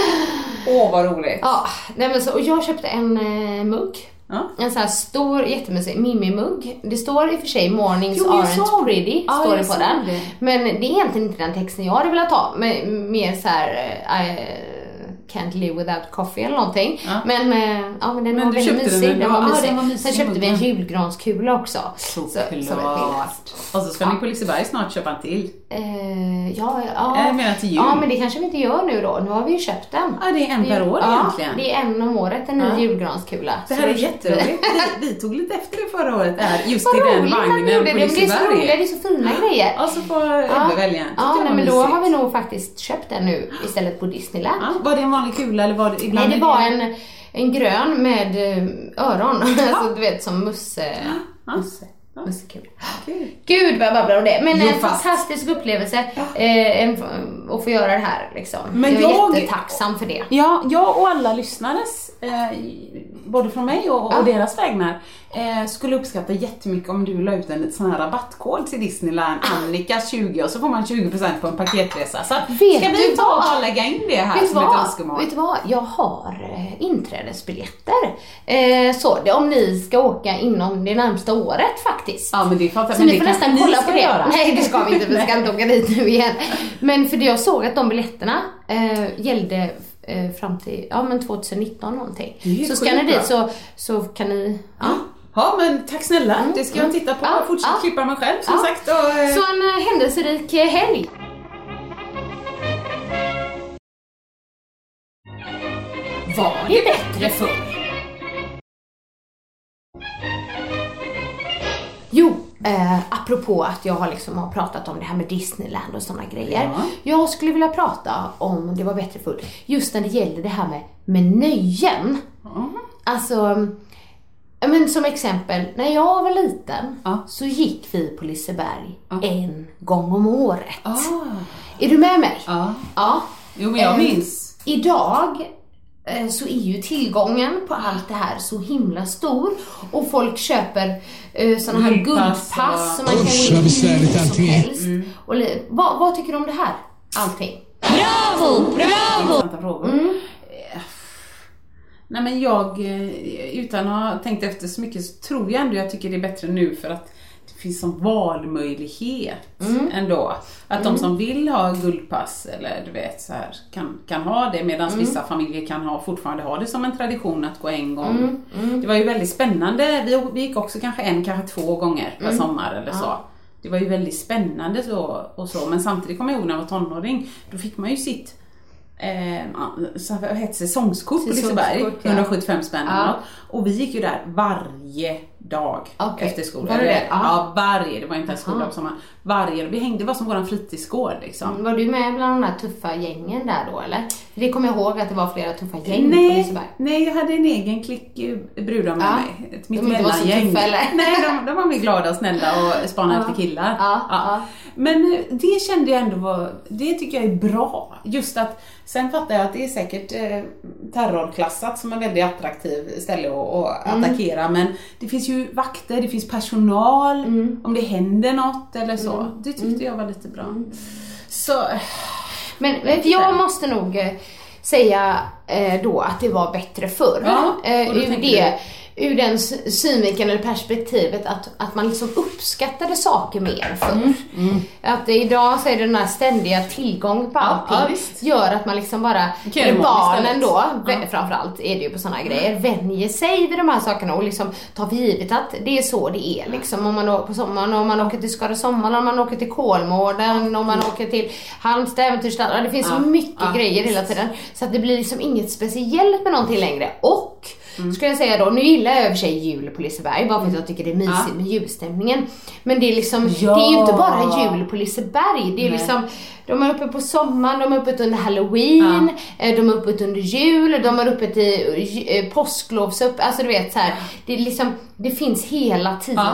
Åh vad roligt. Ja, nej men så, och jag köpte en eh, mugg. Ja. En sån här stor jättemysig Mimi-mugg. Det står i och för sig Mornings Jo, aren't pretty, Ja, står det på den. det. Men det är egentligen inte den texten jag hade velat ha. Men mer så här, eh, I can't live without coffee eller någonting. Ja. Men, eh, ja, men den Men var väldigt den mysig. ändå? Den var Ja, mysig. den var mysig, Sen köpte vi en muggen. julgranskula också. Såklart. Så-. Och så ska ni på Liseberg snart köpa en till. Eh, ja, ja. Jag menar till jul. Ja, men det kanske vi inte gör nu då. Nu har vi ju köpt den. Ja, det är en per år ja, egentligen. det är en om året, en ny Ja. julgranskula. Det här är jätteroligt. Vi, vi tog lite efter det förra året, där, just Vad i den vagnen på det. Men Det är så roligt, det är Liseberg. så fina grejer. Och så får Ebbe välja en. Tyckte Ja, nej, men då har vi nog faktiskt köpt den nu istället på Disneyland. Ja, var det en vanlig kula eller var det ibland? Nej, det var en, en grön med eh, öron. [LAUGHS] alltså du vet som musse... musse. Mussekul. Kul. Gud vad jag babblar om det. Men Jo, en fast- fantastisk upplevelse eh, en, att få göra det här liksom. Men jag är jag- jättetacksam för det. Ja, jag och alla lyssnares, eh, både från mig och, och deras vägnar, eh, skulle uppskatta jättemycket om du la ut en sån här rabattkod till Disneyland, Annika20 och så får man 20% på en paketresa. Så Vet ska vi ta och lägga in det här Vet som ett vad? önskemål? Vet du vad? Jag har eh, inträdesbiljetter. Eh, så, om ni ska åka inom det närmsta året faktiskt. Ja men det fattar Så men ni får nästan kolla på det. Göra. Nej det ska vi inte, vi ska inte åka dit nu igen. [LAUGHS] Men för det jag såg att de biljetterna eh, gällde eh, fram till ja, men 2019 någonting. Är Så ska ni dit så, så kan ni... Ja. [GASPS] Ja men tack snälla, det ska jag titta på. Ja, Fortsätt ja. klippa mig själv som Ja. sagt. Och, eh, Så en eh, händelserik eh, helg. var det bättre förr? Eh, apropå att jag har liksom har pratat om det här med Disneyland och sådana grejer. Ja. Jag skulle vilja prata om, det var bättre förr, just när det gäller det här med, med nöjen. Alltså, ja, men som exempel, när jag var liten Ja. så gick vi på Liseberg en gång om året. Ah. Är du med mig? Ja. Ja. Jo men jag Eh, minns. Idag så är ju tillgången på allt det här så himla stor och folk köper eh, sådana här Guldpass och- som man kan gå in i som helst. Och li- vad, vad tycker du om det här? Allting. Bravo, bravo! Mm. Eh, Nej men jag, eh, utan att ha tänkt efter så mycket, så tror jag ändå jag tycker det är bättre nu för att finns som valmöjlighet Mm. ändå. Att de som vill ha guldpass eller du vet så här, kan, kan ha det medan Mm. vissa familjer kan ha, fortfarande ha det som en tradition att gå en gång. Mm. Det var ju väldigt spännande. Vi, vi gick också kanske en, kanske två gånger Mm. per sommar eller så. Det var ju väldigt spännande så och så. Men samtidigt kommer jag ihåg när jag var tonåring. Då fick man ju sitt eh, så här, vad heter det, säsongskort på Liseberg. Säsongskort, ja. 175 spänn Ja. Och vi gick ju där varje dag Okej. efter skolan. Var det det? Ja. Ja, varje. Det var inte en skoldag på. Varje. Vi hängde, det var som våran fritidsgård liksom. Var du med bland de här tuffa gängen där då eller? För det kommer jag ihåg att det var flera tuffa gäng på Nej, Liseberg. nej, jag hade en egen klick brudar med Ja. mig. Ett De inte var så mittemellan-gäng. tuffa, eller? [LAUGHS] Nej, de, de var mer glada och snälla och [LAUGHS] spanade efter killar. Ja, ja. Men eh, det kände jag ändå var, det tycker jag är bra. Just att, sen fattar jag att det är säkert eh, terrorklassat som en väldigt attraktiv ställe att, att Mm. attackera. Men det finns ju vakter, det finns personal, Mm. om det händer något eller så. Det tyckte jag var lite bra. Så, Men jag måste nog eh, säga eh, då att det var bättre förr. Ja, eh, och då det, ur den synvinkeln eller perspektivet att, att man liksom uppskattade saker mer förr. Att det, idag så är det den här ständiga tillgång på allting ja, visst. gör att man liksom bara, eller barnen då, Ja. framförallt är det ju på sådana grejer, vänjer sig vid de här sakerna och liksom tar för givet att det är så det är liksom. Om man då, på sommaren, om man åker till Skara Sommar, om man åker till Kolmården, om man åker till Halmstad äventyrsstad. Ja, Det finns Ja. så mycket Ja, grejer hela tiden. Så att det blir liksom inget speciellt med någonting längre. Och Mm. skulle jag säga då, nu gillar jag i och för sig jul på Liseberg bara för att jag tycker det är mysigt Ja. med julstämningen. Men det är liksom, Ja. det är ju inte bara jul på Liseberg. Det är Nej. liksom, de är uppe på sommaren, de är uppe under halloween, eh, de är uppe under jul, de är uppe till eh, påsklovsupp, alltså du vet så här, det är liksom, det finns hela tiden.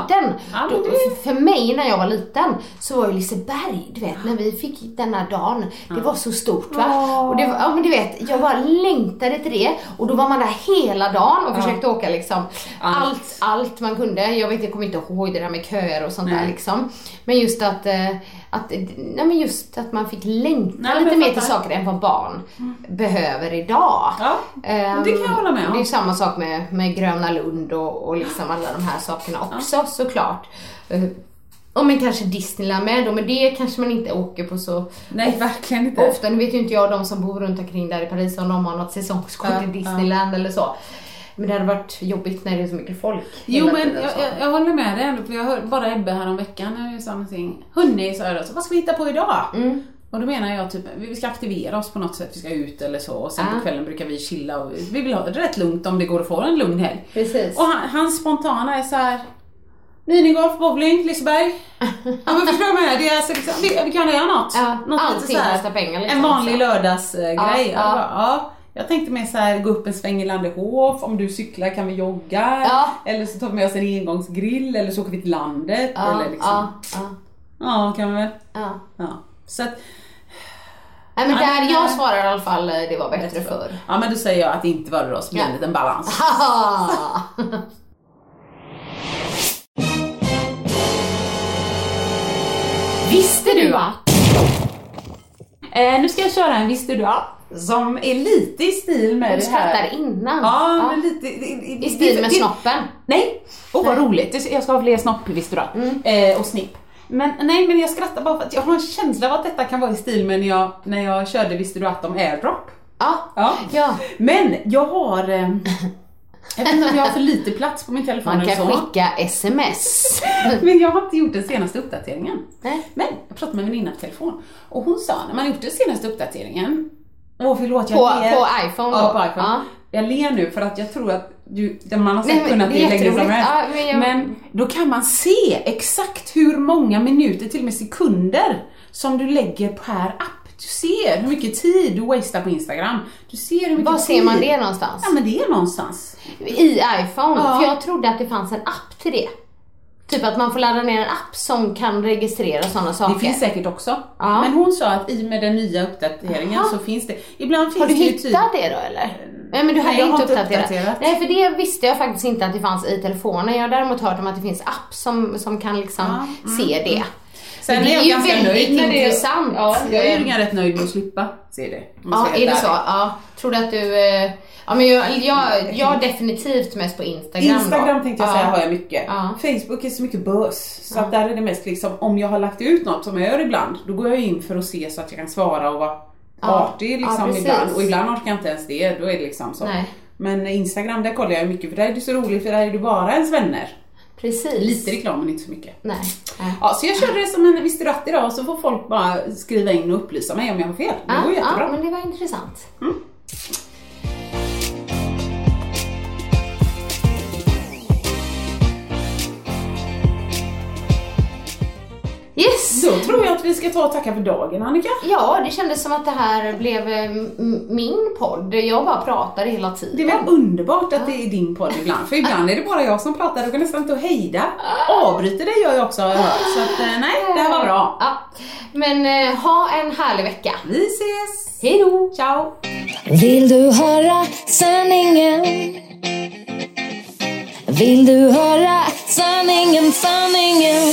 Ja, Då, för mig när jag var liten så var ju Liseberg, du vet när vi fick den här dagen, det var så stort va. Och det ja men du vet, jag bara längtade till det och då var man där hela dagen och försökte åka liksom Allt. allt, man kunde. Jag vet, jag kommer inte ihåg det där med köer och sånt där Nej. liksom. Men just att, eh, att, nej men just att man fick längta Nej, lite mer till saker än vad barn behöver idag. Ja, Ehm, det kan jag hålla med om. Det är samma sak med, med Gröna Lund och, och liksom alla de här sakerna också såklart. Eh, Och men kanske Disneyland med då, men det kanske man inte åker på så nej verkligen inte. ofta. Nu vet ju inte jag de som bor runt omkring där i Paris om de har något säsongskort Ja, till Disneyland eller så. Men det hade varit jobbigt när det är så mycket folk. Jo men jag, jag, jag håller med dig ändå, för jag hörde bara Ebbe här om veckan när vi sa någonting. Hörni, sa jag då, så vad ska vi hitta på idag? Mm. Och då menar jag typ, vi ska aktivera oss på något sätt, vi ska ut eller så. Och sen Ja. på kvällen brukar vi chilla och vi vill ha det rätt lugnt om det går att få en lugn helg. Precis. Och han, hans spontana är så här. Minigolf, bowling, Liseberg. Ja men förstår du vad jag menar? Det är alltså liksom, vi, vi kan göra något. Ja, något allting kostar pengar, liksom, En vanlig lördagsgrej. Ja, Ja, ja. Ja. Jag tänkte mer så här, gå upp en sväng i Landehof, om du cyklar kan vi jogga. Ja. Eller så tar vi med oss en engångsgrill eller så åker vi till landet. ja, eller liksom. ja, ja, ja, kan vi väl. ja. Ja. Så att, Nej men där jag svarar i alla fall eh, det var bättre förr. Ja men då säger jag att det inte var det då, så blir det en liten balans. [LAUGHS] Visste du att? Eh, nu ska jag köra en Visste du att? Som är lite i stil med det här. innan. Ja, Ja. men lite... I, I stil med snoppen. Nej! Åh vad roligt, Det- jag ska ha fler snopp visste du att. Mm. eh, Och snipp. Men nej, men jag skrattar bara för att jag har en känsla av att detta kan vara i stil med när jag, när jag körde Visste du att om airdrop. Ja. Ja. Ja. Men jag har... Eh, jag vet inte om jag har för lite plats på min telefon Man eller kan så. skicka sms. [LAUGHS] Men jag har inte gjort den senaste uppdateringen. Nej. Men jag pratade med en väninna på telefon och hon sa när man gjort den senaste uppdateringen Åh förlåt jag På- ler. på iPhone Ja på iPhone. Ja. Jag ler nu för att jag tror att du, man har sett Nej, kunnat det längre som helst. Ja, men jag- Men då kan man se exakt hur många minuter, till och med sekunder, som du lägger per app. Du ser hur mycket tid du wastar på Instagram. Du ser hur mycket Var ser man det någonstans? Ja men det är någonstans. I iPhone? Ja. För jag trodde att det fanns en app till det. Typ att man får ladda ner en app som kan registrera sådana saker. Det finns säkert också. Ja. Men hon sa att i och med den nya uppdateringen Jaha. så finns det, ibland finns Har du det hittat typ, det då eller? Nej men du hade Nej, inte har inte uppdaterat. uppdaterat. Nej för det visste jag faktiskt inte att det fanns i telefonen. Jag har däremot hört om att det finns app som, som kan liksom Ja, mm, se det. Sen det är jag är ju ganska nöjd med det. intressant. Ja, jag är ju rätt nöjd med att slippa se det. Ja, är det så? Ja. Tror du att du... eh, Ja men jag, jag, jag definitivt mest på Instagram Instagram då. tänkte jag ja. säga har jag mycket. Ja. Facebook är så mycket buzz. Så att där är det mest liksom, om jag har lagt ut något som jag gör ibland, då går jag in för att se så att jag kan svara och vara Ja. artig Ja, liksom ibland. Och ibland orkar jag inte ens det, då är det liksom så. Nej. Men Instagram, där kollar jag mycket för där är det så roligt för där är det bara ens vänner. Precis. Lite reklam men inte så mycket. Nej. Ja, så jag körde det som en Visste du att idag så får folk bara skriva in och upplysa mig om jag har fel. Det går ja, jättebra. ja, men det var intressant. Yes! Då tror jag att vi ska ta och tacka för dagen Annika. Ja, det kändes som att det här blev eh, min podd. Jag bara pratade hela tiden. Det är väl underbart att det är din podd ibland, för ibland är det bara jag som pratar, du kan nästan inte hejda. Avbryter dig gör jag också har jag hört, så att eh, nej, det här var bra. Ja. Men eh, ha en härlig vecka. Vi ses! Hej då! Ciao! Vill du höra sanningen? Vill du höra sanningen, sanningen?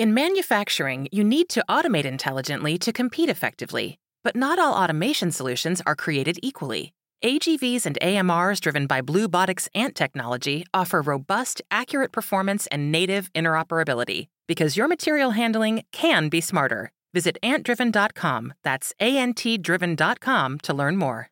In manufacturing, you need to automate intelligently to compete effectively. But not all automation solutions are created equally. AGVs and AMRs driven by Blue Botics Ant technology offer robust, accurate performance and native interoperability because your material handling can be smarter. Visit antdriven.com, that's A N T driven.com to learn more.